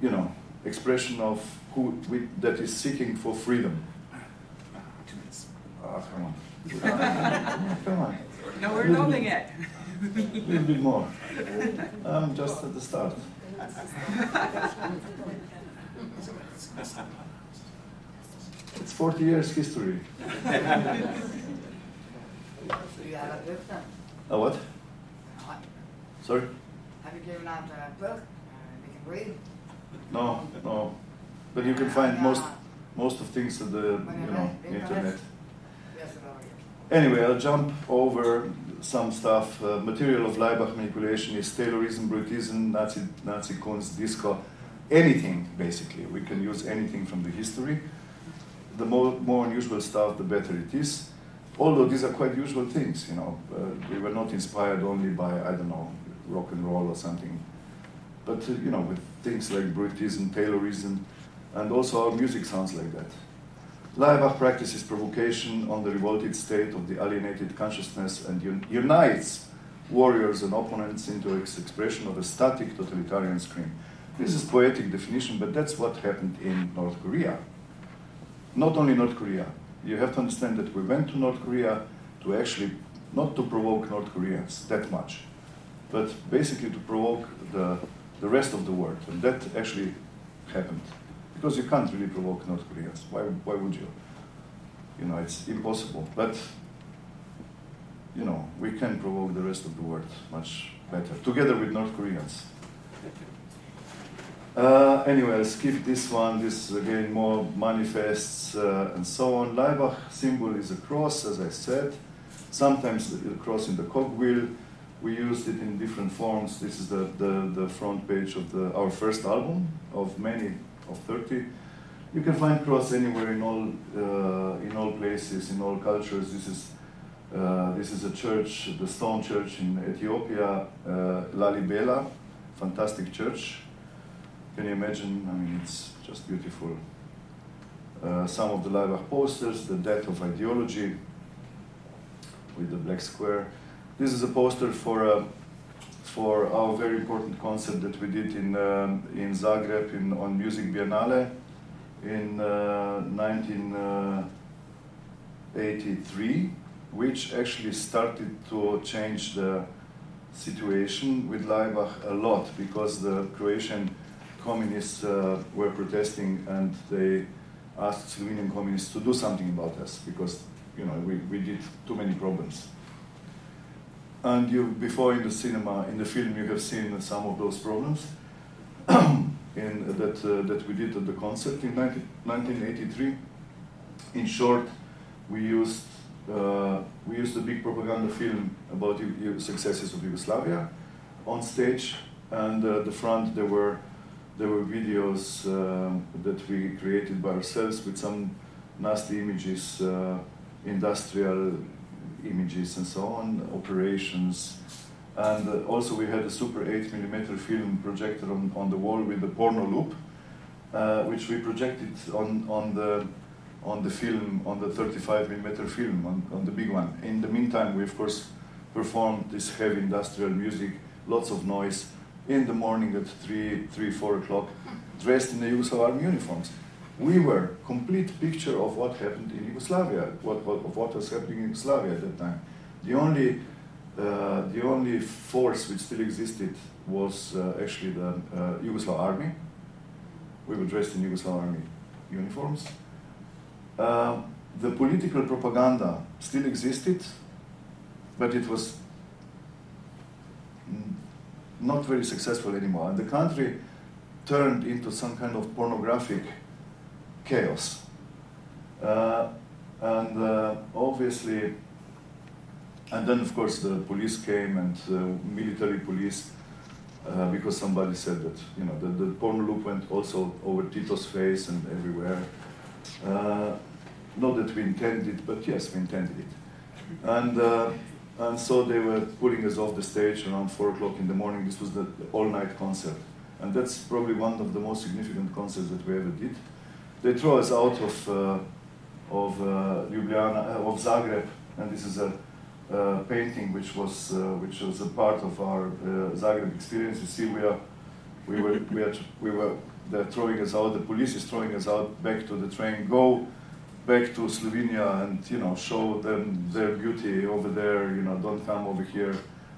you know, expression of who we, that is seeking for freedom. Two minutes. Ah, come on. come on. No, we're nothing yet. A little bit more. I'm just at the start. It's 40 years history. So you have a book then? A what? Sorry? Have you given out a book uh, we can read? No, no. But you can find most most of things at the you know internet. Yes. Anyway, I'll jump over some stuff. Uh, material of Laibach manipulation is Taylorism, Bruitism, Nazi, Nazi Kunst, disco, anything basically. We can use anything from the history. The more, more unusual stuff, the better it is. Although these are quite usual things, you know. Uh, we were not inspired only by, I don't know, rock and roll or something. But, uh, you know, with things like Bruitism, Taylorism, and also our music sounds like that. Laibach practices provocation on the revolted state of the alienated consciousness and un- unites warriors and opponents into ex- expression of a static totalitarian scream. This is poetic definition, but that's what happened in North Korea. Not only North Korea. You have to understand that we went to North Korea to actually not to provoke North Koreans that much, but basically to provoke the, the rest of the world. And that actually happened. Because you can't really provoke North Koreans. Why, why would you? You know, it's impossible. But, you know, we can provoke the rest of the world much better, together with North Koreans. Uh, anyway, I'll skip this one. This is again more manifests uh, and so on. Laibach symbol is a cross, as I said. Sometimes the cross in the cogwheel. We used it in different forms. This is the, the, the front page of the, our first album of many, of 30. You can find cross anywhere in all, uh, in all places, in all cultures. This is, uh, this is a church, the stone church in Ethiopia, uh, Lalibela, fantastic church. Can you imagine? I mean, it's just beautiful. Uh, some of the Laibach posters, the death of ideology with the black square. This is a poster for, uh, for our very important concert that we did in, um, in Zagreb in, on Music Biennale in uh, 1983, which actually started to change the situation with Laibach a lot because the Croatian communists uh, were protesting and they asked Slovenian communists to do something about us because you know we, we did too many problems. And you before in the cinema in the film you have seen some of those problems in that uh, that we did at the concert in 19, 1983. In short, we used uh, we used a big propaganda film about the successes of Yugoslavia on stage, and uh, the front there were there were videos um, that we created by ourselves with some nasty images, uh, industrial images and so on, operations. And uh, also we had a super 8 millimeter film projector on, on the wall with the porno loop, uh, which we projected on, on, the, on the film, on the 35 millimeter film, on, on the big one. In the meantime, we of course performed this heavy industrial music, lots of noise, in the morning at 3, 3 4 o'clock, dressed in the Yugoslav uniforms. We were complete picture of what happened in Yugoslavia, what, what, of what was happening in Yugoslavia at that time. The only, uh, the only force which still existed was uh, actually the uh, Yugoslav army. We were dressed in Yugoslav army uniforms. Uh, the political propaganda still existed, but it was not very successful anymore. And the country turned into some kind of pornographic chaos. Uh, and uh, obviously, and then of course the police came and uh, military police uh, because somebody said that you know the, the porn loop went also over Tito's face and everywhere. Uh, not that we intended, but yes, we intended it. And uh, and so they were pulling us off the stage around four o'clock in the morning. This was the all-night concert, and that's probably one of the most significant concerts that we ever did. They throw us out of uh, of uh, Ljubljana, uh, of Zagreb, and this is a uh, painting which was uh, which was a part of our uh, Zagreb experience. You see, we are we were we are we were they're throwing us out. The police is throwing us out back to the train. Go back to Slovenia and you know show them their beauty over there. You know, don't come over here.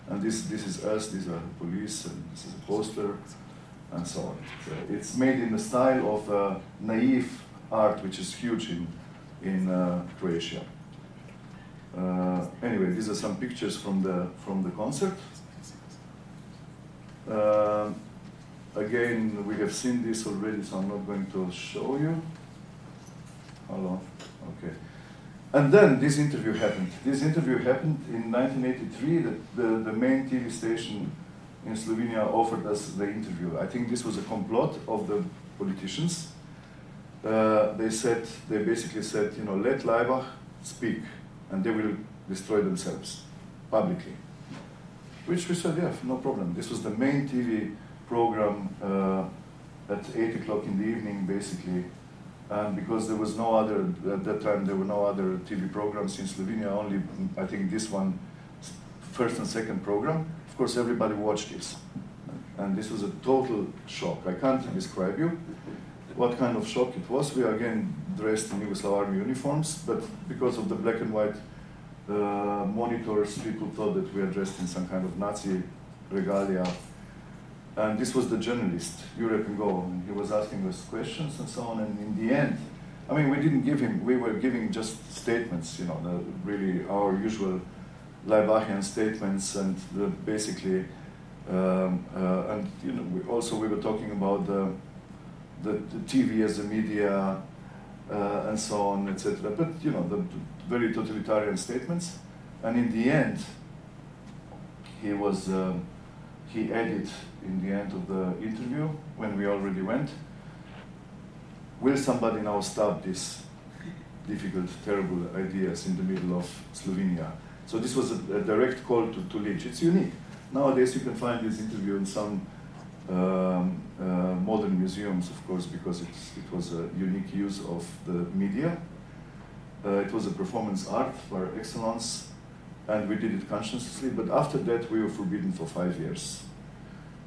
And this this is us. These are the police, and this is a poster, and so on. So it's made in the style of uh, naive art, which is huge in in uh, Croatia. Uh, anyway, these are some pictures from the from the concert. Uh, again, we have seen this already, so I'm not going to show you. Hello. Okay. And then this interview happened. This interview happened in 1983. The, the, the main TV station in Slovenia offered us the interview. I think this was a complot of the politicians. Uh, they said, they basically said, you know, let Laibach speak and they will destroy themselves publicly. Which we said, yeah, no problem. This was the main TV program uh, at 8 o'clock in the evening, basically. And because there was no other, at that time, there were no other TV programs in Slovenia, only, I think, this one, first and second program. Of course, everybody watched this. And this was a total shock. I can't describe you what kind of shock it was. We are again dressed in Yugoslav army uniforms, but because of the black and white uh, monitors, people thought that we are dressed in some kind of Nazi regalia. And this was the journalist, Jure Pengov, and he was asking us questions and so on. And in the end, I mean, we didn't give him, we were giving just statements, you know, the, really our usual Laibachian statements, and the, basically, um, uh, and you know, we also we were talking about the, the, the TV as a media, uh, and so on, etc. But you know, the, the, very totalitarian statements. And in the end, he was um, he added in the end of the interview when we already went. Will somebody now stop these difficult, terrible ideas in the middle of Slovenia? So this was a, a direct call to, Lynch. It's unique. Nowadays you can find this interview in some um, uh, modern museums, of course, because it was a unique use of the media. Uh, it was a performance art for excellence, and we did it consciously, but after that we were forbidden for five years.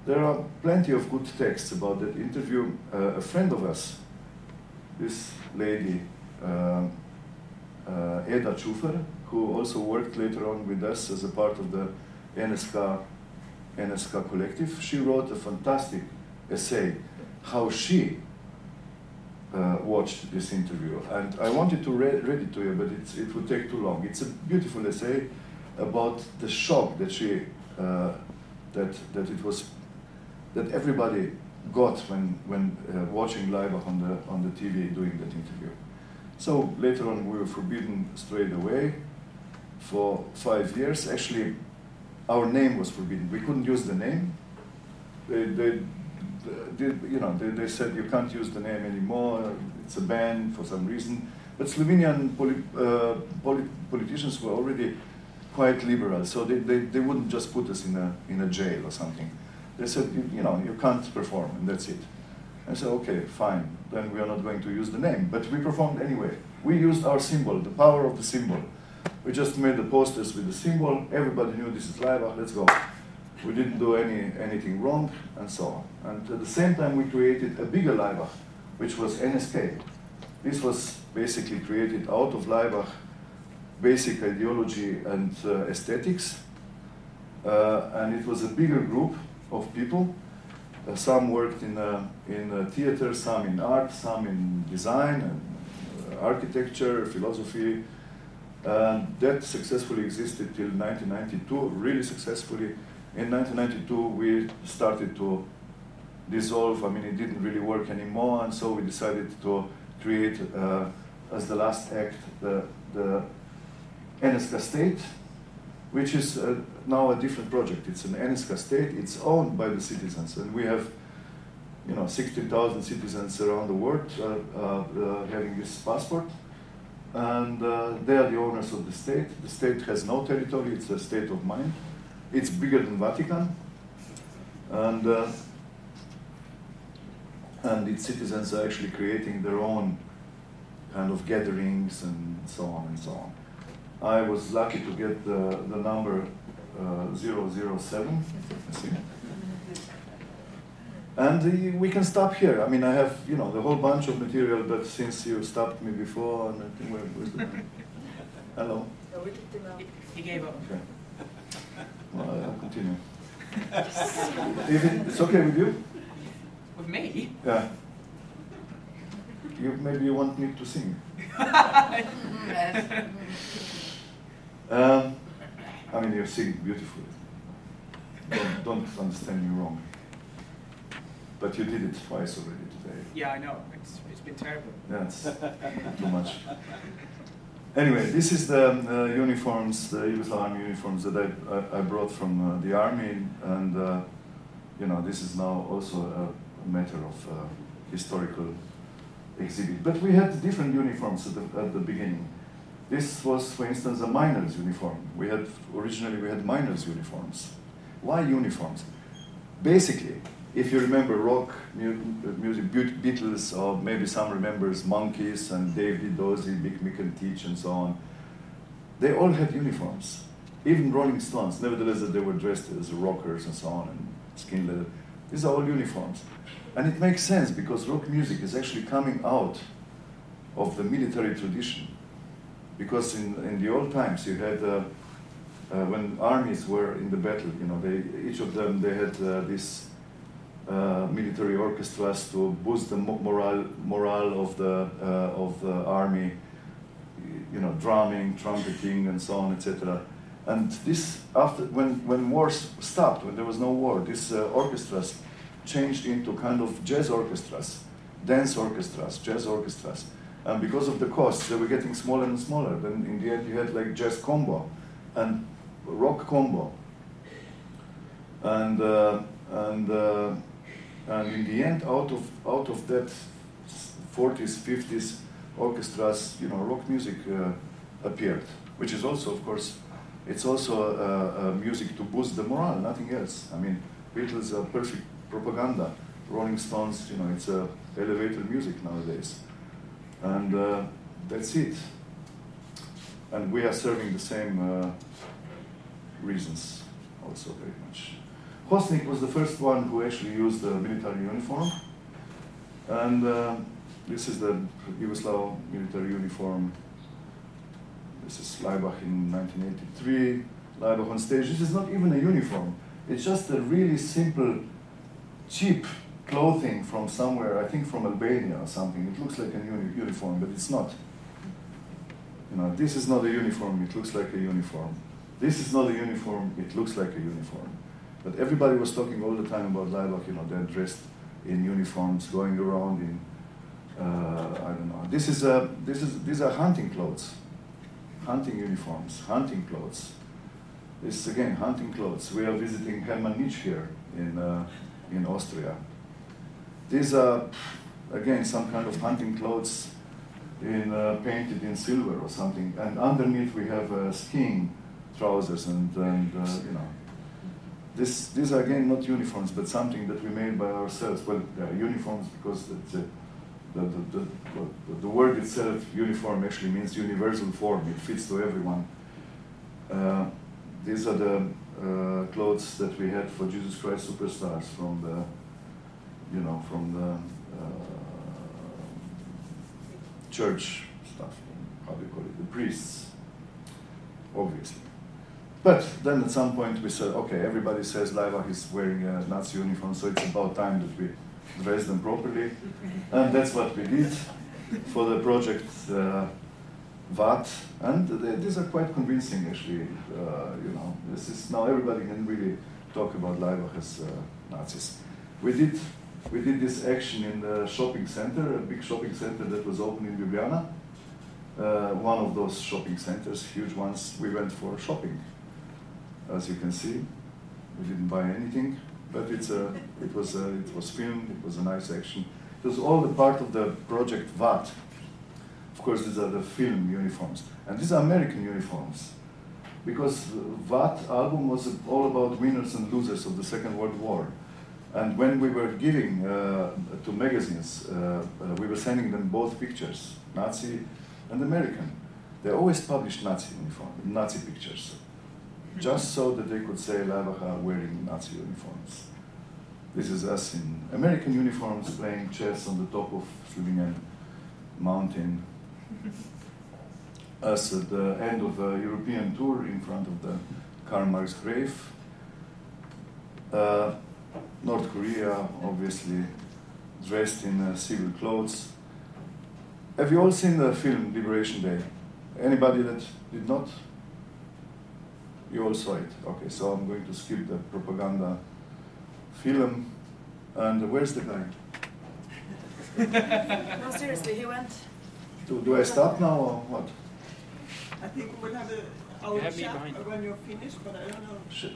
There are plenty of good texts about that interview. Uh, a friend of us, this lady, uh, uh, Eda Čufer, who also worked later on with us as a part of the NSK NSK Collective. She wrote a fantastic essay how she uh, watched this interview. And I wanted to read, read it to you, but it would take too long. It's a beautiful essay about the shock that she, uh, that, that it was, that everybody got when, when uh, watching Laibach on the, on the TV doing that interview. So later on, we were forbidden straight away for five years. Actually, our name was forbidden. We couldn't use the name. They, they, they you know, they, they, said you can't use the name anymore. It's a ban for some reason. But Slovenian poli, uh, poli- politicians were already quite liberal, so they, they, they wouldn't just put us in a, in a jail or something. They said, you, you know, you can't perform, and that's it. I said, okay, fine, then we are not going to use the name. But we performed anyway. We used our symbol, the power of the symbol. We just made the posters with the symbol. Everybody knew this is Laibach, let's go. We didn't do any, anything wrong, and so on. And at the same time, we created a bigger Laibach, which was NSK. This was basically created out of Laibach basic ideology and uh, aesthetics. Uh, and it was a bigger group of people. Uh, some worked in, uh, in uh, theater, some in art, some in design and uh, architecture, philosophy, that successfully existed till 1992, really successfully. In 1992, we started to dissolve. I mean, it didn't really work anymore, and so we decided to create uh, as the last act the, the NSK state, which is uh, now a different project. It's an NSK state. It's owned by the citizens, and we have, you know, 16,000 citizens around the world uh, uh, uh, having this passport, and uh, they are the owners of the state. The state has no territory. It's a state of mind. It's bigger than Vatican, and uh, and its citizens are actually creating their own kind of gatherings and. I was lucky to get the, the number uh, 007. And uh, we can stop here. I mean, I have, you know, the whole bunch of material, but since you stopped me before, and I think where, where's the... Hello? He gave up. Okay. Well, I'll continue. If it, it's okay with you? With me? Yeah. You, maybe you want me to sing. Um, I mean, you sing beautifully. Don't, don't understand me wrong. But you did it twice already today. Yeah, I know. It's, it's been terrible. That's too much. Anyway, this is the uh, uniforms, the Yugoslav army uniforms that I, I, I brought from uh, the army, and uh, you know, this is now also a matter of uh, historical exhibit. But we had different uniforms at the, at the beginning. This was, for instance, a miner's uniform. We had originally we had miners' uniforms. Why uniforms? Basically, if you remember rock music, Beatles, or maybe some remembers Monkees and David Dozy, Big Mick and Tich, and so on, they all had uniforms. Even Rolling Stones, nevertheless, they were dressed as rockers and so on, and skin leather. These are all uniforms. And it makes sense because rock music is actually coming out of the military tradition. Because in, in the old times, you had, uh, uh, when armies were in the battle, you know, they, each of them, they had uh, this uh, military orchestras to boost the morale, morale of the, uh, of the army, you know, drumming, trumpeting, and so on, etc. And this, after, when, when wars stopped, when there was no war, these uh, orchestras changed into kind of jazz orchestras, dance orchestras, jazz orchestras. And because of the costs, they were getting smaller and smaller. Then in the end, you had like jazz combo and rock combo. And, uh, and, uh, and in the end, out of, out of that 40s, 50s orchestras, you know, rock music uh, appeared, which is also, of course, it's also music to boost the morale, nothing else. I mean, Beatles are perfect propaganda. Rolling Stones, you know, it's uh, elevator music nowadays. And uh, that's it. And we are serving the same uh, reasons also very much. Hostnik was the first one who actually used the military uniform. And uh, this is the Yugoslav military uniform. This is Laibach in 1983. Laibach on stage. This is not even a uniform. It's just a really simple, cheap clothing from somewhere, I think from Albania or something. It looks like a uni- uniform, but it's not. You know, this is not a uniform, it looks like a uniform. This is not a uniform, it looks like a uniform. But everybody was talking all the time about Laibach, you know, they're dressed in uniforms, going around in, uh, I don't know. This is a, this is, these are hunting clothes, hunting uniforms, hunting clothes. This is again hunting clothes. We are visiting Hermann Nitsch here in, uh, in Austria. These are, again, some kind of hunting clothes in, uh, painted in silver or something. And underneath we have uh, skiing trousers and, and uh, you know. This, these are again not uniforms, but something that we made by ourselves. Well, uniforms because the, the, the, the, the word itself, uniform, actually means universal form. It fits to everyone. Uh, these are the uh, clothes that we had for Jesus Christ Superstars from the, you know, from the uh, church stuff. How do you call it? The priests, obviously. But then at some point we said, okay, everybody says Laibach is wearing a Nazi uniform, so it's about time that we dress them properly. And that's what we did for the project uh, WAT. And they, these are quite convincing, actually. Uh, you know, this is now everybody can really talk about Laibach as uh, Nazis. We did we did this action in the shopping center, a big shopping center that was open in Ljubljana. Uh, one of those shopping centers, huge ones, we went for shopping. As you can see, we didn't buy anything, but it's a, it, was a, it was filmed, it was a nice action. It was all the part of the project WAT. Of course, these are the film uniforms. And these are American uniforms. Because WAT album was all about winners and losers of the Second World War. And when we were giving uh, to magazines, uh, uh, we were sending them both pictures, Nazi and American. They always published Nazi uniform, Nazi pictures, just so that they could say Laibach are wearing Nazi uniforms. This is us in American uniforms playing chess on the top of Slovenian mountain. Us at the end of the European tour in front of the Karl Marx grave. Uh, North Korea, obviously, dressed in uh, civil clothes. Have you all seen the film Liberation Day? Anybody that did not? You all saw it. Okay, so I'm going to skip the propaganda film. And where's the guy? no, seriously, he went. Do, do I stop now or what? I think we'll have a our You have me chat when you're finished, but I don't know. Sh-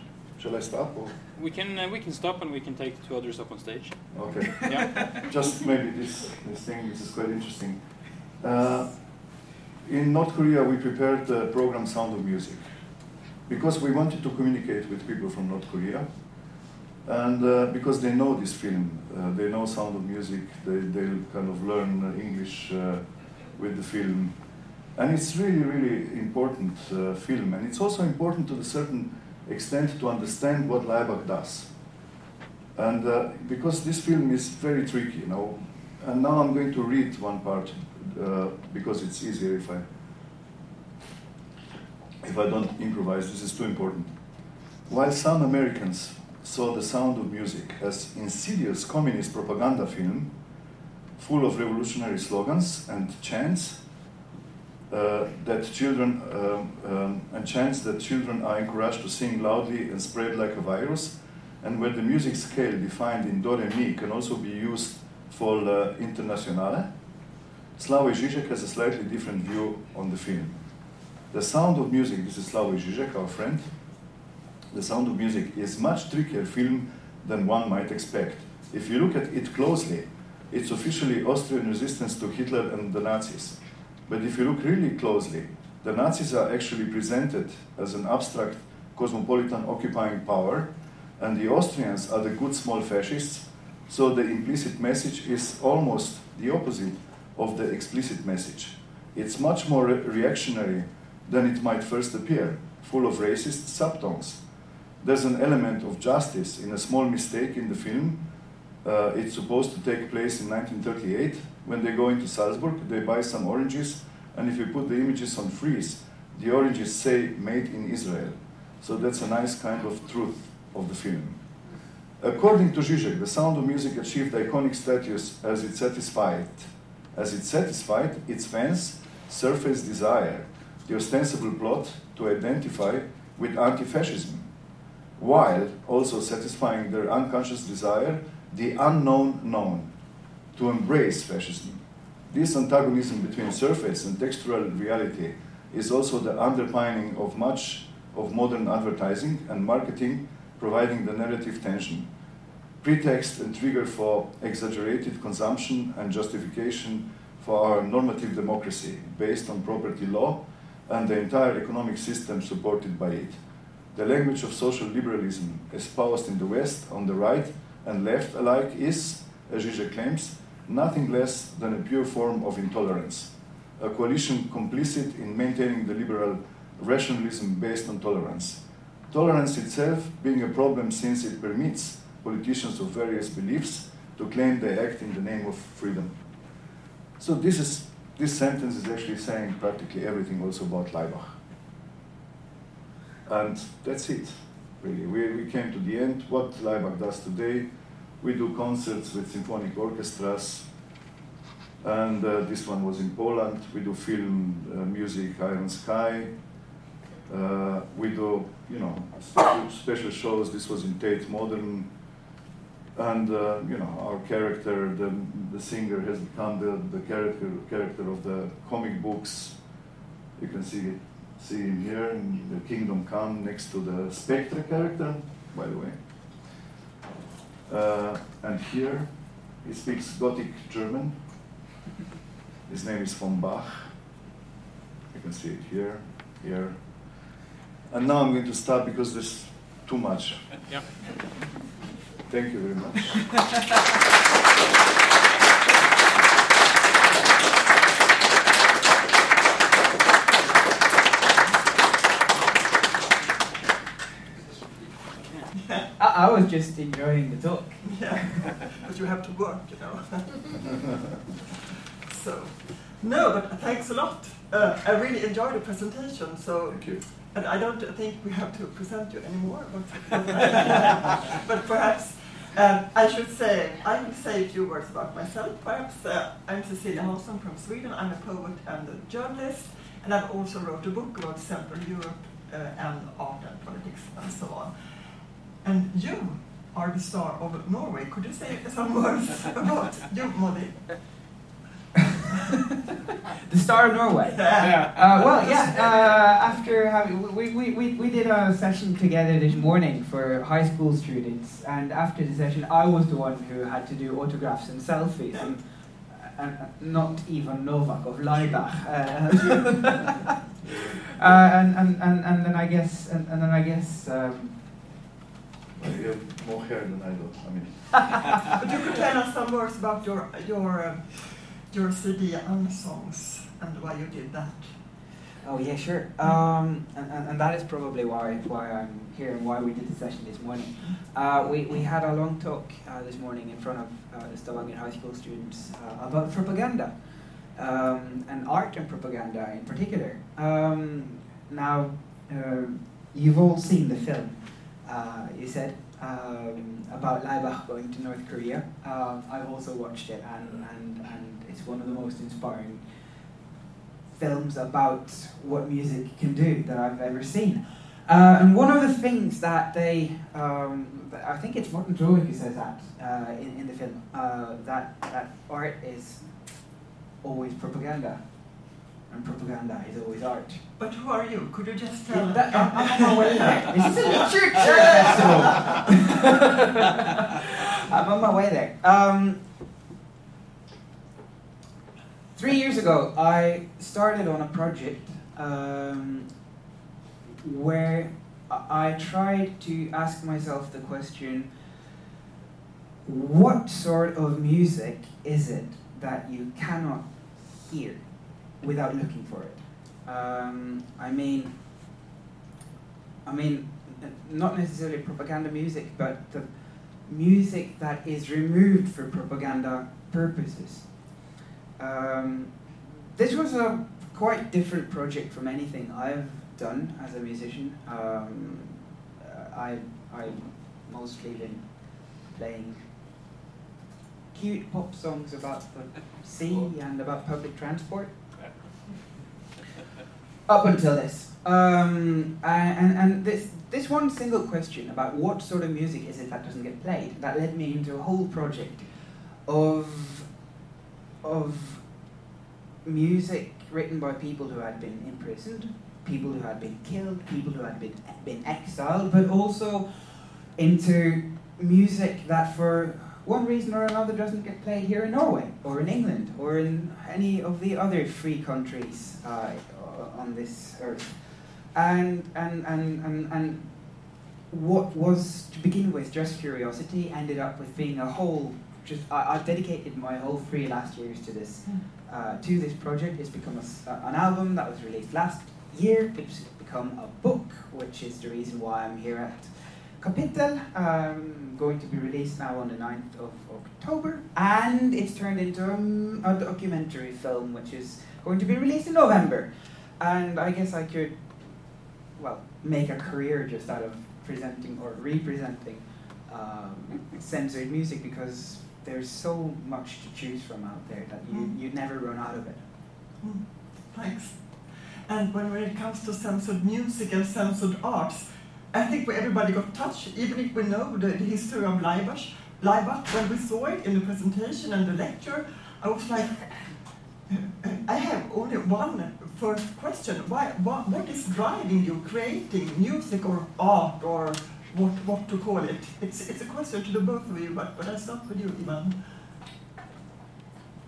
shall I stop? Or? We can uh, we can stop and we can take the two others up on stage. Okay. Yeah. Just maybe this, this thing, this is quite interesting. Uh, in North Korea, we prepared the program Sound of Music because we wanted to communicate with people from North Korea. And uh, because they know this film, uh, they know Sound of Music, they, they'll kind of learn English uh, with the film. And it's really, really important uh, film. And it's also important to the certain extent to understand what Laibach does. And uh, because this film is very tricky, you know, and now I'm going to read one part uh, because it's easier if I if I don't improvise. This is too important. While some Americans saw the sound of music as insidious communist propaganda film, full of revolutionary slogans and chants, uh, that children um, um, and chants that children are encouraged to sing loudly and spread like a virus, and where the music scale defined in do re mi can also be used for uh, internationale, Slavoj Žižek has a slightly different view on the film. The sound of music, this is Slavoj Žižek, our friend, the sound of music is much trickier film than one might expect. If you look at it closely, it's officially Austrian resistance to Hitler and the Nazis. But if you look really closely, the Nazis are actually presented as an abstract cosmopolitan occupying power, and the Austrians are the good small fascists, so the implicit message is almost the opposite of the explicit message. It's much more re- reactionary than it might first appear, full of racist subtones. There's an element of justice in a small mistake in the film. Uh, it's supposed to take place in 1938. When they go into Salzburg, they buy some oranges, and if you put the images on freeze, the oranges say made in Israel. So that's a nice kind of truth of the film. According to Žižek, the sound of music achieved iconic status as it satisfied, as it satisfied its fans' surface desire, the ostensible plot to identify with anti-fascism, while also satisfying their unconscious desire, the unknown known, to embrace fascism. This antagonism between surface and textual reality is also the underpinning of much of modern advertising and marketing, providing the narrative tension, pretext and trigger for exaggerated consumption and justification for our normative democracy based on property law and the entire economic system supported by it. The language of social liberalism espoused in the West on the right and left alike is, as Žižek claims, nothing less than a pure form of intolerance, a coalition complicit in maintaining the liberal rationalism based on tolerance. Tolerance itself being a problem since it permits politicians of various beliefs to claim they act in the name of freedom. So this is this sentence is actually saying practically everything also about Laibach. And that's it, really. We, we came to the end. What Laibach does today, we do concerts with symphonic orchestras, and uh, this one was in Poland. We do film uh, music, Iron Sky. Uh, we do, you know, special, shows. This was in Tate Modern. and uh, you know our character, the, the singer, has become the, the character character of the comic books. You can see see him here in the Kingdom Come next to the Spectre character, by the way. Uh, and here he speaks Gothic German. His name is von Bach. You can see it here, here. And now I'm going to stop because there's too much. Yeah. Thank you very much. I, I was just enjoying the talk. Yeah, but you have to work, you know. so, no, but thanks a lot. Uh, I really enjoyed the presentation. So, Thank you. and I don't think we have to present you anymore. But, but perhaps um, I should say I will say a few words about myself. Perhaps uh, I'm Cecilia Hansson from Sweden. I'm a poet and a journalist, and I've also wrote a book about Central Europe uh, and art and politics and so on. And you are the star of Norway. Could you say some words about you, Moddi? The Star of Norway. Yeah. Uh, well, yeah. Uh, after having we, we, we, we did a session together this morning for high school students, and after the session, I was the one who had to do autographs and selfies, and, and uh, not even Novak of Laibach. Uh, uh, and, and, and, and then I guess and, and then I guess. Um, You have more hair than I do. I mean, But you could tell us some words about your your uh, your CD and songs and why you did that. Oh yeah, sure. Um, and, and, and that is probably why why I'm here and why we did the session this morning. Uh, we, we had a long talk uh, this morning in front of uh, the Stavanger High School students uh, about propaganda um, and art and propaganda in particular. Um, now, uh, you've all seen the film. Uh, you said um, about Laibach going to North Korea. Um, I've also watched it, and, and, and it's one of the most inspiring films about what music can do that I've ever seen. Uh, and one of the things that they, um, I think it's Morten Traavik who says that uh, in, in the film, uh, that, that art is always propaganda, and propaganda is always art. But who are you? Could you just tell? Yeah, that- I'm, I'm on my way there. This is a literature festival. I'm on my way there. Um, three years ago, I started on a project um, where I tried to ask myself the question what sort of music is it that you cannot hear without looking for it? Um, I mean, I mean, not necessarily propaganda music, but the music that is removed for propaganda purposes. Um, this was a quite different project from anything I've done as a musician. Um, I I mostly been playing cute pop songs about the sea and about public transport up until this. Um, and, and this, this one single question about what sort of music is it that doesn't get played, that led me into a whole project of, of music written by people who had been imprisoned, people who had been killed, people who had been, been exiled, but also into music that for one reason or another doesn't get played here in Norway or in England or in any of the other free countries uh, on this earth. And, and, and, and, and what was to begin with just curiosity ended up with being a whole just I, I've dedicated my whole three last years to this uh, to this project. It's become a an album that was released last year. It's become a book, which is the reason why I'm here at Kapittel, um, going to be released now on the 9th of October, and it's turned into um, a documentary film, which is going to be released in November. And I guess I could, well, make a career just out of presenting or representing um, censored music because there's so much to choose from out there that you, Mm. you never run out of it. Mm, Thanks. And when, when it comes to censored music and censored arts, I think we, everybody got touched, even if we know the, the history of Laibach. Laibach, when we saw it in the presentation and the lecture, I was like, I have only one first question. Why, what, what is driving you creating music or art or what, what to call it? It's, it's a question to the both of you, but, but I start with you, Ivan.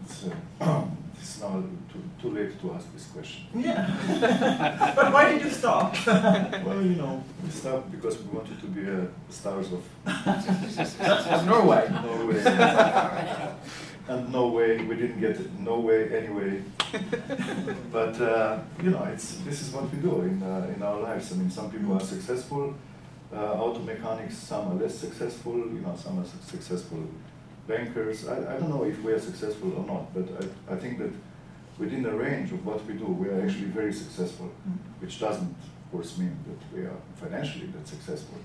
It's, uh, it's now too, too late to ask this question. Yeah. but why did you stop? well, you know, we stopped because we wanted to be uh, stars of Of Norway. Norway. and no way, we didn't get it. No way, anyway. but uh, you know, it's this is what we do in uh, in our lives. I mean, some people are successful uh, auto mechanics, some are less successful. You know, some are su- successful bankers. I, I don't know if we are successful or not, but I, I think that within the range of what we do, we are actually very successful, which doesn't, of course, mean that we are financially that successful.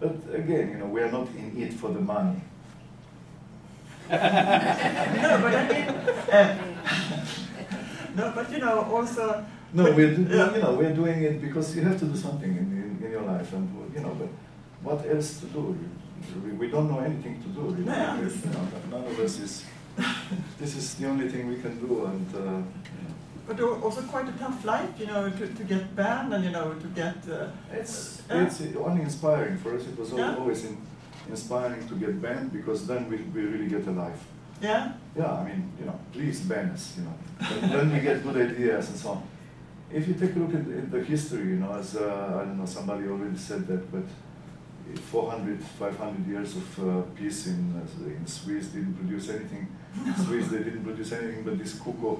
But again, you know, we are not in it for the money. no, but I mean, uh, no, but you know, also. No, but- we're do, yeah. you know we're doing it because you have to do something in, in, in your life, and you know, but what else to do? We, we don't know anything to do. Really. No, I you know, none of us is. this is the only thing we can do, and uh, you know, But also quite a tough life, you know, to, to get banned and you know to get. Uh, it's uh, it's only inspiring for us. It was Yeah. always in, inspiring to get banned because then we, we really get a life. yeah. Yeah, I mean, you know, please ban us, you know. Then, then we get good ideas and so on. If you take a look at, at the history, you know, as uh, I don't know, somebody already said that, but 400, 500 years of uh, peace in, uh, in Swiss didn't produce anything. Swiss, they didn't produce anything but this cuckoo,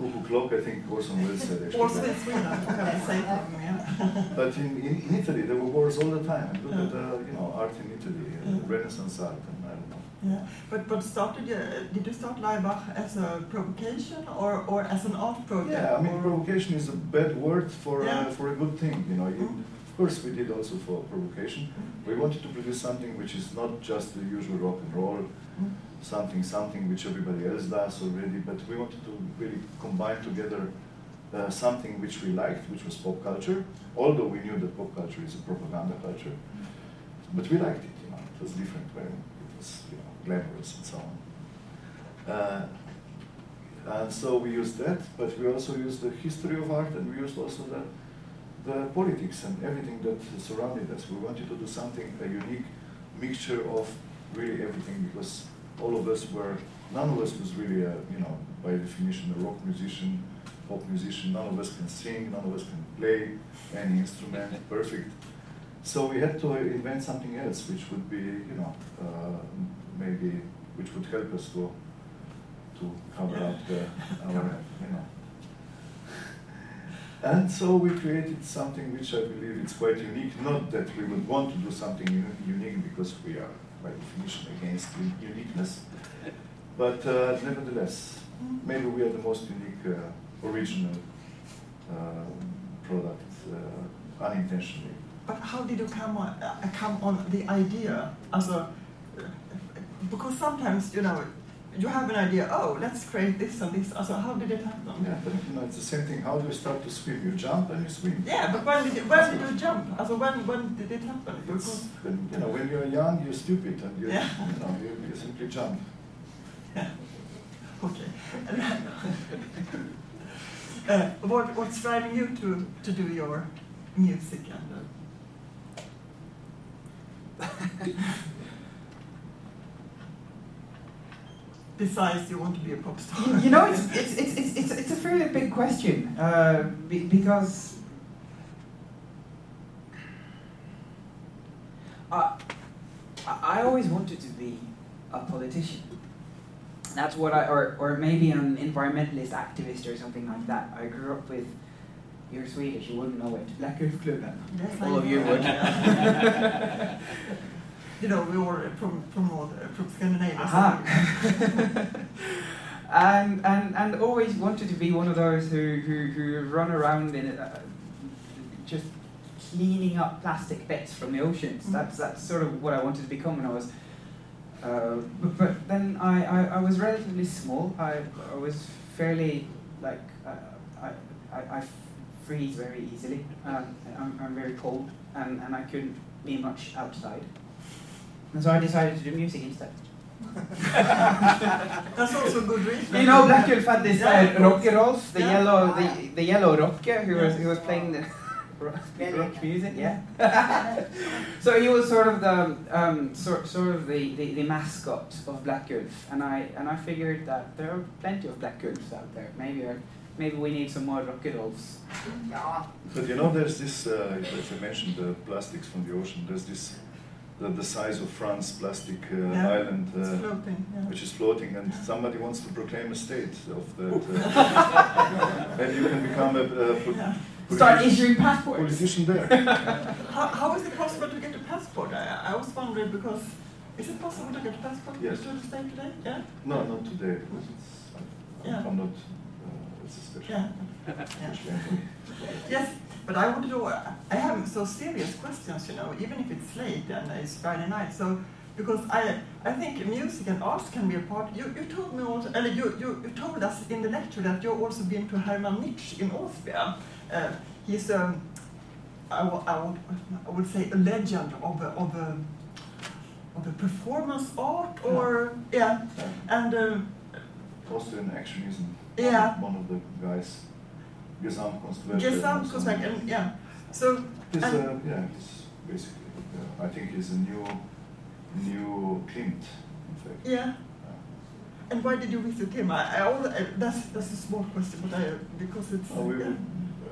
cuckoo clock, I think Orson Welles said actually. Also in Sweden, can we say that? Yeah. But in, in, in Italy, there were wars all the time. And look at Yeah. the, you know, art in Italy, uh, Yeah. Renaissance art, and I don't know. Yeah, but but started you, did you start Laibach as a provocation or, or as an art project? Yeah, I mean, or- provocation is a bad word for Yeah. uh, for a good thing. You know, Mm. of course we did also for provocation. We wanted to produce something which is not just the usual rock and roll, Mm. Something something which everybody else does already. But we wanted to really combine together uh, something which we liked, which was pop culture. Although we knew that pop culture is a propaganda culture, but we liked it. You know, it was different when it was you know glamorous and so on. Uh, and so we used that, but we also used the history of art and we used also the, the politics and everything that surrounded us. We wanted to do something, a unique mixture of really everything because all of us were, none of us was really a, you know, by definition, a rock musician, pop musician. None of us can sing, none of us can play any instrument perfect. So we had to invent something else which would be, you know, uh, maybe, which would help us to to cover up the, our, you know. And so we created something which I believe is quite unique. Not that we would want to do something unique because we are by definition against uniqueness, but uh, nevertheless, maybe we are the most unique, uh, original uh, product uh, unintentionally. But how did you come on, uh, come on the idea as a, because sometimes, you know, you have an idea, oh, let's create this and this. Also, how did it happen? Yeah, but you know, it's the same thing. How do you start to swim? You jump and you swim. Yeah, but when did, you, when did you jump? Also, when, when did it happen? Because, when, you know, when you're young, you're stupid and you, Yeah. you know, you, you simply jump. yeah. Okay. uh, what, what's driving you to, to do your music and uh, besides you want to be a pop star? You- You know, it's, it's, it's, it's, it's, it's a fairly big question uh, be, because uh, I I always wanted to be a politician. That's what I, or, or maybe an environmentalist activist or something like that. I grew up with, you're Swedish, you wouldn't know it, Blekkulfklubben. Yes, All of you would. you know, we were from from all, from Scandinavia. Aha. and, and, and always wanted to be one of those who, who, who run around in it, uh, just cleaning up plastic bits from the oceans. Mm. That's, that's sort of what I wanted to become when I was. Uh, but, but then I, I, I was relatively small. I, I was fairly like uh, I, I, I freeze very easily. Um, I'm, I'm very cold, and, and I couldn't be much outside. And so I decided to do music instead. That's also a good reason. You know, Black Wolf had this Yeah, uh, of rocker Rolf, the Yeah. yellow, the, the yellow rocker who was who was playing the rock, rock music. Yeah. so he was sort of the um, sort sort of the, the, the mascot of Black Wolf, and I and I figured that there are plenty of Black Wolves out there. Maybe I, maybe we need some more rocker Rolfs. Ja. But you know, there's this, uh, as I mentioned, the plastics from the ocean, there's this, the, the size of France plastic uh, Yeah, island, uh, floating. Yeah. which is floating, and somebody wants to proclaim a state of that. Uh, and you can become a, a Yeah. Start issuing passports. politician there. How, how is it possible to get a passport? I, I was wondering because is it possible to get a passport Yes. to the state today? Yeah. No, not today. because it's, I'm, Yeah. I'm not. Uh, it's a special. Yeah. yeah. Yes, but I want to know. I have so serious questions, you know, even if it's late and it's Friday night. So because I I think music and arts can be a part. You, you told me also, or you, you, you told us in the lecture that you've also been to Hermann Nitsch in Austria. Uh, he's um, I, wa- I, would, I would say a legend of a, of a of a performance art or yeah, and um, Austrian actionism. Yeah. One of the guys. Gesamtkunstwerk. Gesamtkunstwerk and yeah. So He's, uh, yeah, he's basically, uh, I think he's a new, new Klimt, in fact. Yeah. And why did you visit him? I, I al- I, that's that's a small question, but I because it's Uh, we, yeah.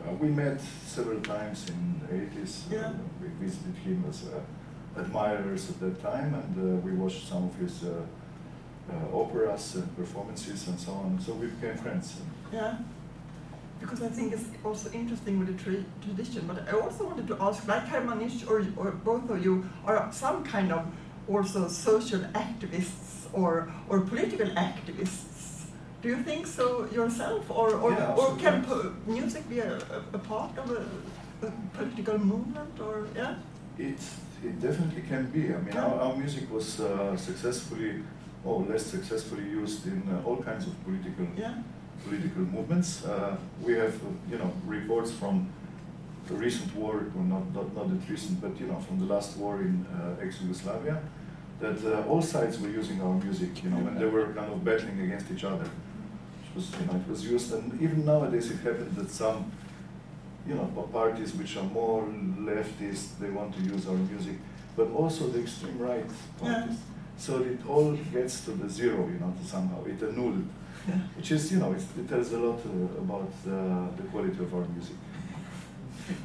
uh, we met several times in the 80s. Yeah. Uh, we visited him as uh, admirers at that time, and uh, we watched some of his uh, uh, operas and performances and so on. So we became friends. yeah. Because I think it's also interesting with the tra- tradition. But I also wanted to ask, like Hermann Nitsch or or both of you are some kind of also social activists or or political activists. Do you think so yourself, or or, Yeah, or can po- music be a, a, a part of a, a political movement, or yeah? It, it definitely can be. I mean, our, our music was uh, successfully, or less successfully used in uh, all kinds of political Yeah. Political movements. Uh, we have, uh, you know, reports from the recent war, well, not, not, not that recent, but, you know, from the last war in uh, ex-Yugoslavia, that uh, all sides were using our music, you know, when they were kind of battling against each other. It was, you know, it was used, and even nowadays it happens that some, you know, parties which are more leftist, they want to use our music, but also the extreme right Yeah. parties. So it all gets to the zero, you know, somehow, it annulled which is, you know, it's, it tells a lot uh, about uh, the quality of our music.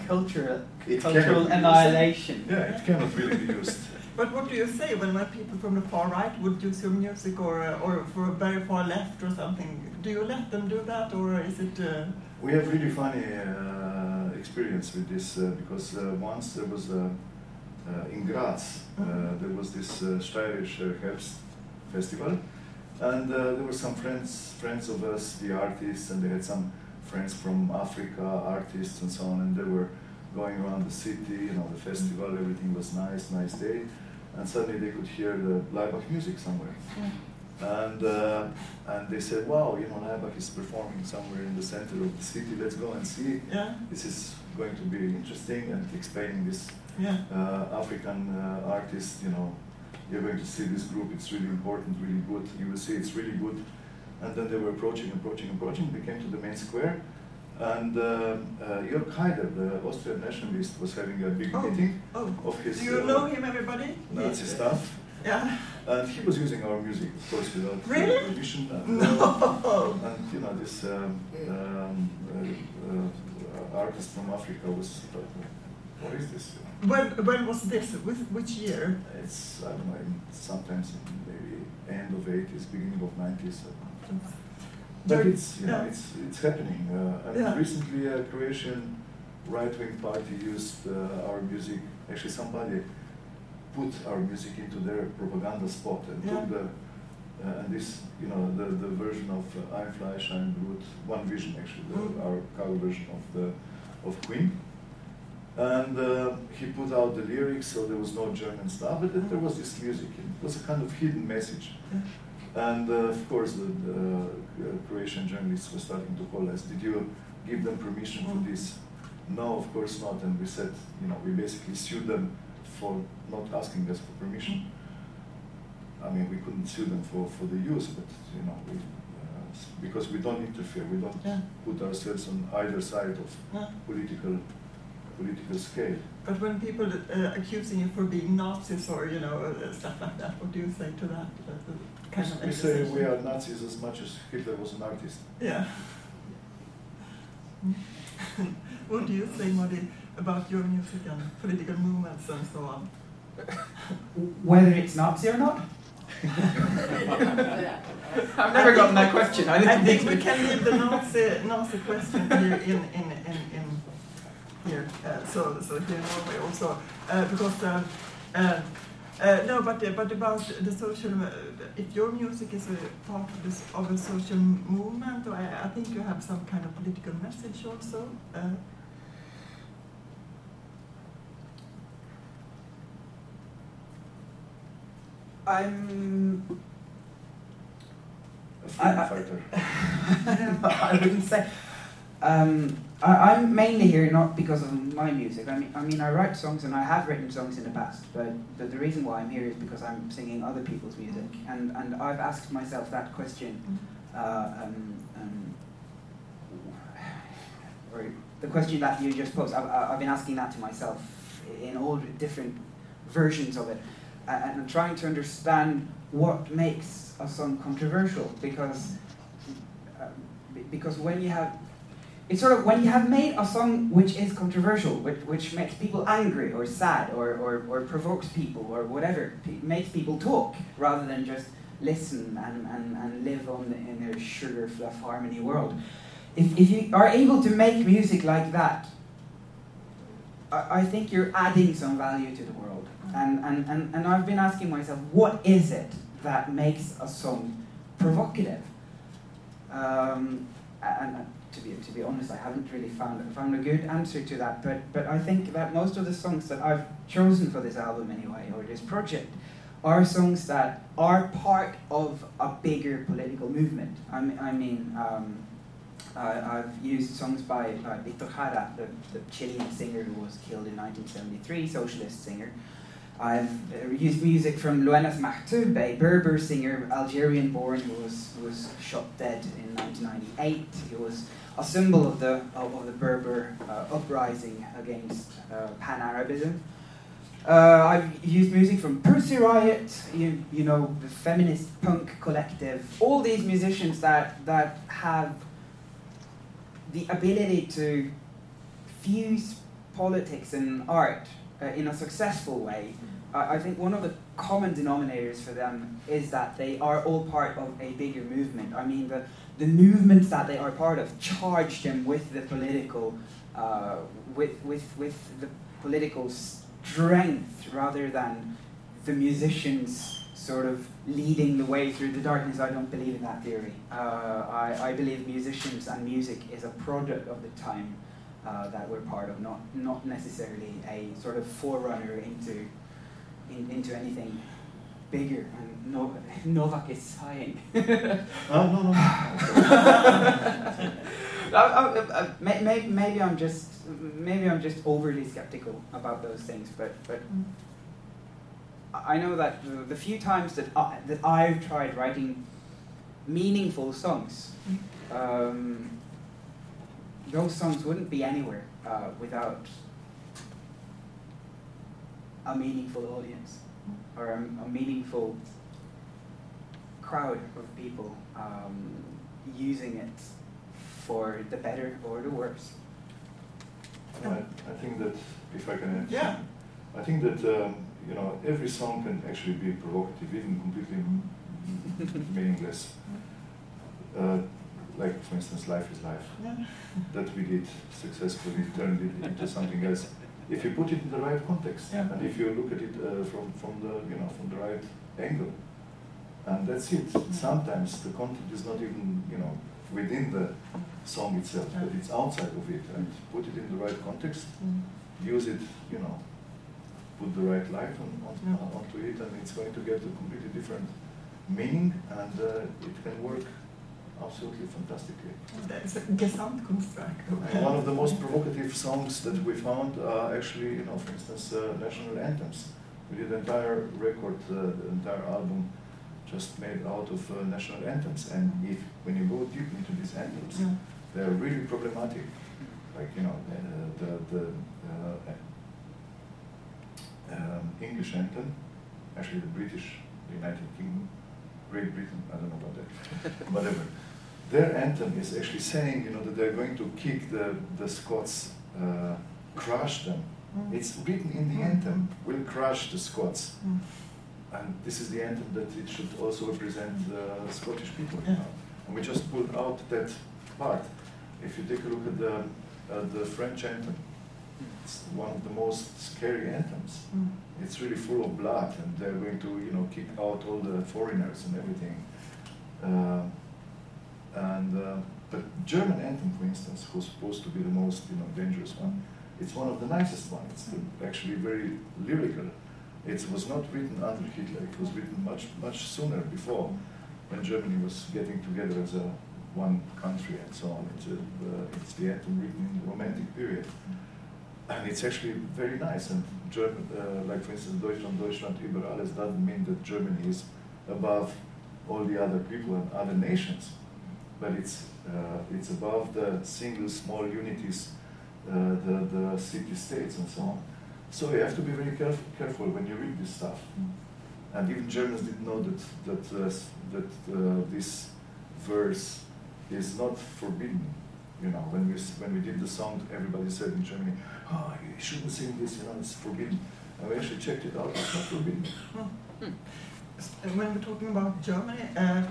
Cultural, It cultural cannot be used. annihilation. Yeah, it cannot really be used. But what do you say when, when people from the far right would use your music or, uh, or for a very far left or something? Do you let them do that or is it... Uh, We have really funny uh, experience with this uh, because uh, once there was a, uh, in Graz, uh, Mhm. there was this uh, Steirisch uh, Herbst festival, and uh, there were some friends, friends of us, the artists, and they had some friends from Africa, artists and so on, and they were going around the city, you know, the festival, everything was nice, nice day, and suddenly they could hear the Laibach music somewhere. And, uh, and they said, wow, you know, Laibach is performing somewhere in the center of the city, let's go and see. Yeah. This is going to be interesting and explaining this Yeah. uh, African uh, artist, you know, you're going to see this group, it's really important, really good, you will see it's really good. And then they were approaching, approaching, approaching, they came to the main square, and uh, uh, Jörg Haider, the Austrian nationalist, was having a big Oh, meeting oh. of his Do you uh, know him, everybody? Nazi stuff. Yeah. And he was using our music, of course, without Really? permission. And, No. uh, and you know, this um, um, uh, uh, artist from Africa was what is this? When, when was this? Which, which year? It's, I don't know, sometimes in maybe end of 80s, beginning of 90s. But it's, you know, it's, it's happening. Uh, and Yeah. recently a Croatian right-wing party used uh, our music. Actually, somebody put our music into their propaganda spot and Yeah. took the, uh, and this, you know, the, the version of uh, Ein Fleisch, Ein Blut, One Vision actually, the, Mm. our cover version of the, of Queen. And uh, he put out the lyrics, so there was no German stuff, but then there was this music. It was a kind of hidden message. And uh, of course, the, the uh, Croatian journalists were starting to call us. Did you give them permission for this? No, of course not. And we said, you know, we basically sued them for not asking us for permission. I mean, we couldn't sue them for, for the use, but you know, we, uh, because we don't interfere, we don't Yeah. put ourselves on either side of Yeah. political political scale. But when people uh, accusing you for being Nazis or you know uh, stuff like that, what do you say to that? Uh, the kind of We say we are Nazis as much as Hitler was an artist. Yeah. what do you say, Moddi, about your music and political movements and so on? Whether it's Nazi or not? I've never gotten that question. I I didn't think think we can leave the Nazi, Nazi question here in, in, in, in here, uh, so, so here in Norway also, uh, because, um, uh, uh, no, but, uh, but about the social, uh, if your music is a part of, this, of a social movement, I, I think you have some kind of political message also. Uh, I'm. A freedom I- I- fighter. I wouldn't say. Um, I, I'm mainly here not because of my music. I mean, I mean, I write songs and I have written songs in the past. But the, the reason why I'm here is because I'm singing other people's music, and and I've asked myself that question. Uh, um, um, or the question that you just posed. I've, I've been asking that to myself in all different versions of it, and I'm trying to understand what makes a song controversial because um, because when you have it's sort of when you have made a song which is controversial, which, which makes people angry or sad or, or, or provokes people or whatever, pe- makes people talk rather than just listen and, and, and live on the, in their sugar fluff harmony world. If, if you are able to make music like that, I, I think you're adding some value to the world. And, and, and, and I've been asking myself, what is it that makes a song provocative? Um, and to be, to be honest, I haven't really found, found a good answer to that. But, but I think that most of the songs that I've chosen for this album, anyway, or this project, are songs that are part of a bigger political movement. I mean, I mean um, uh, I've used songs by uh, Victor Jara, the, the Chilean singer who was killed in 1973, socialist singer. I've uh, used music from Lounès Matoub, a Berber singer, Algerian born, who was, who was shot dead in 1998. He was a symbol of the, of, the Berber uh, uprising against uh, Pan Arabism. Uh, I've used music from Pussy Riot, you, you know, the feminist punk collective, all these musicians that, that have the ability to fuse politics and art uh, in a successful way. I I think one of the common denominators for them is that they are all part of a bigger movement. I mean, the, the movements that they are part of charge them with the political, uh, with, with, with the political strength rather than the musicians sort of leading the way through the darkness. I don't believe in that theory. Uh, I, I believe musicians and music is a product of the time uh, that we're part of, not, not necessarily a sort of forerunner into, in, into anything bigger. And no, Novak is sighing. Oh, no, no. I, I, I, may, may, maybe I'm just maybe I'm just overly skeptical about those things, but but I know that the, the few times that I, that I've tried writing meaningful songs, um, those songs wouldn't be anywhere uh, without a meaningful audience or a, a meaningful crowd of people um, using it for the better or the worse. I, I think that if I can add, Yeah. I think that um, you know every song can actually be provocative, even completely meaningless. Uh, like for instance, "Life is Life," Yeah. that we did successfully, turned it into something else. If you put it in the right context, Yeah. and if you look at it uh, from from the you know from the right angle, and that's it. Sometimes the content is not even you know within the song itself, but it's outside of it, and put it in the right context Mm. use it, you know, put the right light on, on, Yeah. onto it, and it's going to get a completely different meaning, and uh, it can work absolutely fantastically. That's a Gesamtkunstwerk. And one of the most provocative songs that we found are actually, you know, for instance, uh, national anthems. We did the entire record, uh, the entire album just made out of uh, national anthems. And if when you go deep into these anthems, Yeah. they're really problematic. Like you know uh, the the uh, um, English anthem, actually the British, the United Kingdom, Great Britain, I don't know about that, whatever. Their anthem is actually saying, you know, that they're going to kick the, the Scots, uh, crush them. Mm. It's written in the anthem, we'll crush the Scots. Mm. And this is the anthem that it should also represent the Scottish people. you Yeah. know. And we just pulled out that part. If you take a look at the, at the French anthem, it's one of the most scary anthems. Mm. It's really full of blood, and they're going to, you know, kick out all the foreigners and everything. Uh, and uh, but German anthem, for instance, was supposed to be the most, you know, dangerous one. It's one of the nicest ones. It's the- actually very lyrical. It was not written under Hitler. It was written much, much sooner before, when Germany was getting together as a one country and so on. It's, uh, it's the anthem written in the Romantic period and it's actually very nice. And German, uh, like for instance, Deutschland, Deutschland über alles doesn't mean that Germany is above all the other people and other nations, but it's uh, it's above the single small unities, uh, the the city states and so on. So you have to be very caref- careful when you read this stuff. And even Germans didn't know that that uh, that uh, this verse is not forbidden. You know, when we when we did the song, everybody said in Germany, "Oh, you shouldn't sing this. You know, it's forbidden." And we actually checked it out. It's not forbidden. And When we're talking about Germany, uh,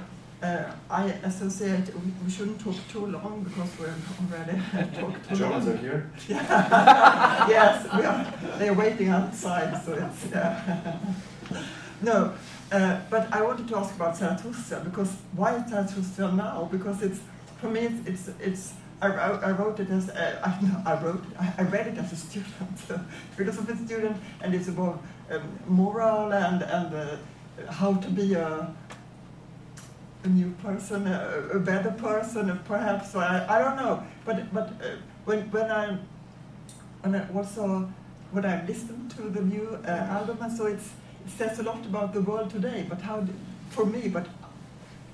uh, I associate, we, we shouldn't talk too long because we're already talked too Germans long. are here. Yeah. yes, we are, they're waiting outside, so it's, yeah. no, uh, but I wanted to ask about Zarathustra, because why Zarathustra now? Because it's, for me, it's, it's, it's I, I, I wrote it as, uh, I, no, I wrote, I, I read it as a student, philosophy student, and it's about um, moral and, and uh, how to be a, a new person, a, a better person, perhaps. I, I don't know. But but uh, when when I and I also when I listened to the new uh, album, and so it's it says a lot about the world today. But how do, for me? But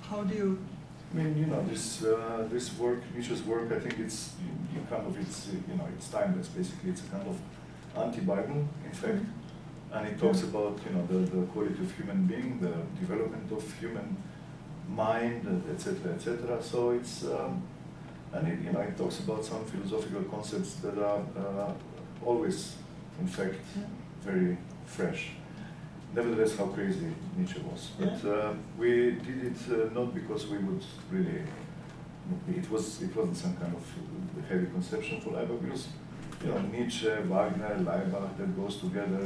how do you? I mean, you know, this uh, this work, Nietzsche's work. I think it's you, you kind of it's you know it's timeless. Basically, it's a kind of anti-Bible, in fact, and it talks about you know the, the quality of human being, the development of human mind, etc., etc. So it's um, and it, you know it talks about some philosophical concepts that are uh, always, in fact, very fresh. Nevertheless, how crazy Nietzsche was. But uh, we did it uh, not because we would really. It was it wasn't some kind of heavy conception for Laibach because you know Nietzsche, Wagner, Laibach that goes together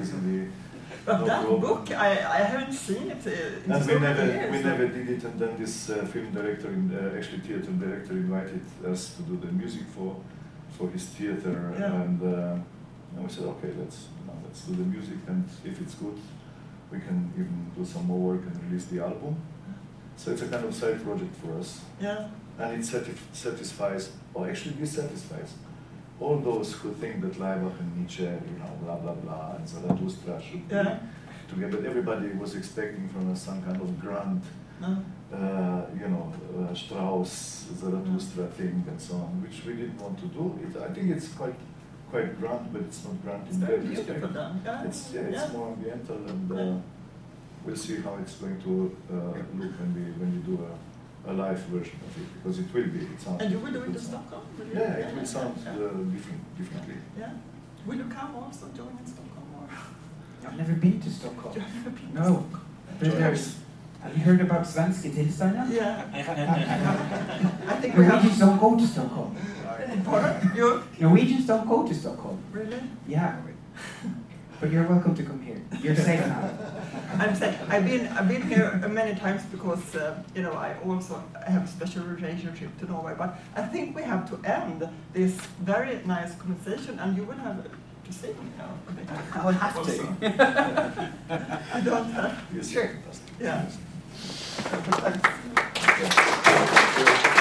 easily. But no that problem. book, I, I haven't seen it uh, in And we never, years. we never did it, and then this uh, film director, in, uh, actually theater director, invited us to do the music for, for his theater, Yeah. and, uh, and we said, okay, let's, you know, let's do the music, and if it's good, we can even do some more work and release the album. So it's a kind of side project for us, Yeah. and it satisf- satisfies, or actually dissatisfies, all those who think that Laibach and Nietzsche, you know, blah blah blah, and Zarathustra should be Yeah. together. But everybody was expecting from us some kind of grand, No. uh, you know, uh, Strauss, Zarathustra thing, and so on, which we didn't want to do. It, I think it's quite quite grand, but it's not grand It's in that respect. It's yeah, it's Yeah. more ambiental, and uh, we'll see how it's going to uh, look when we when we do a, a live version of it, because it will be. It sounds. And you will do it in Stockholm? will you? Yeah, it will sound yeah. uh, different differently. Yeah. Will you come also join in Stockholm? Or? I've never been to Stockholm. You have never been to No. Stockholm? But there's, have you heard about Svenska Tillståndet? Yeah. I think we have. Norwegians don't go to Stockholm. Pardon? You? Norwegians don't go to Stockholm. Really? Yeah. But you're welcome to come here. You're safe now. I'm saying I've been I've been here many times because uh, you know I also have a special relationship to Norway. But I think we have to end this very nice conversation, and you will have to sing now. a bit I will have to. also. you don't have. Yes, Sure. Yeah. Yes. Thanks.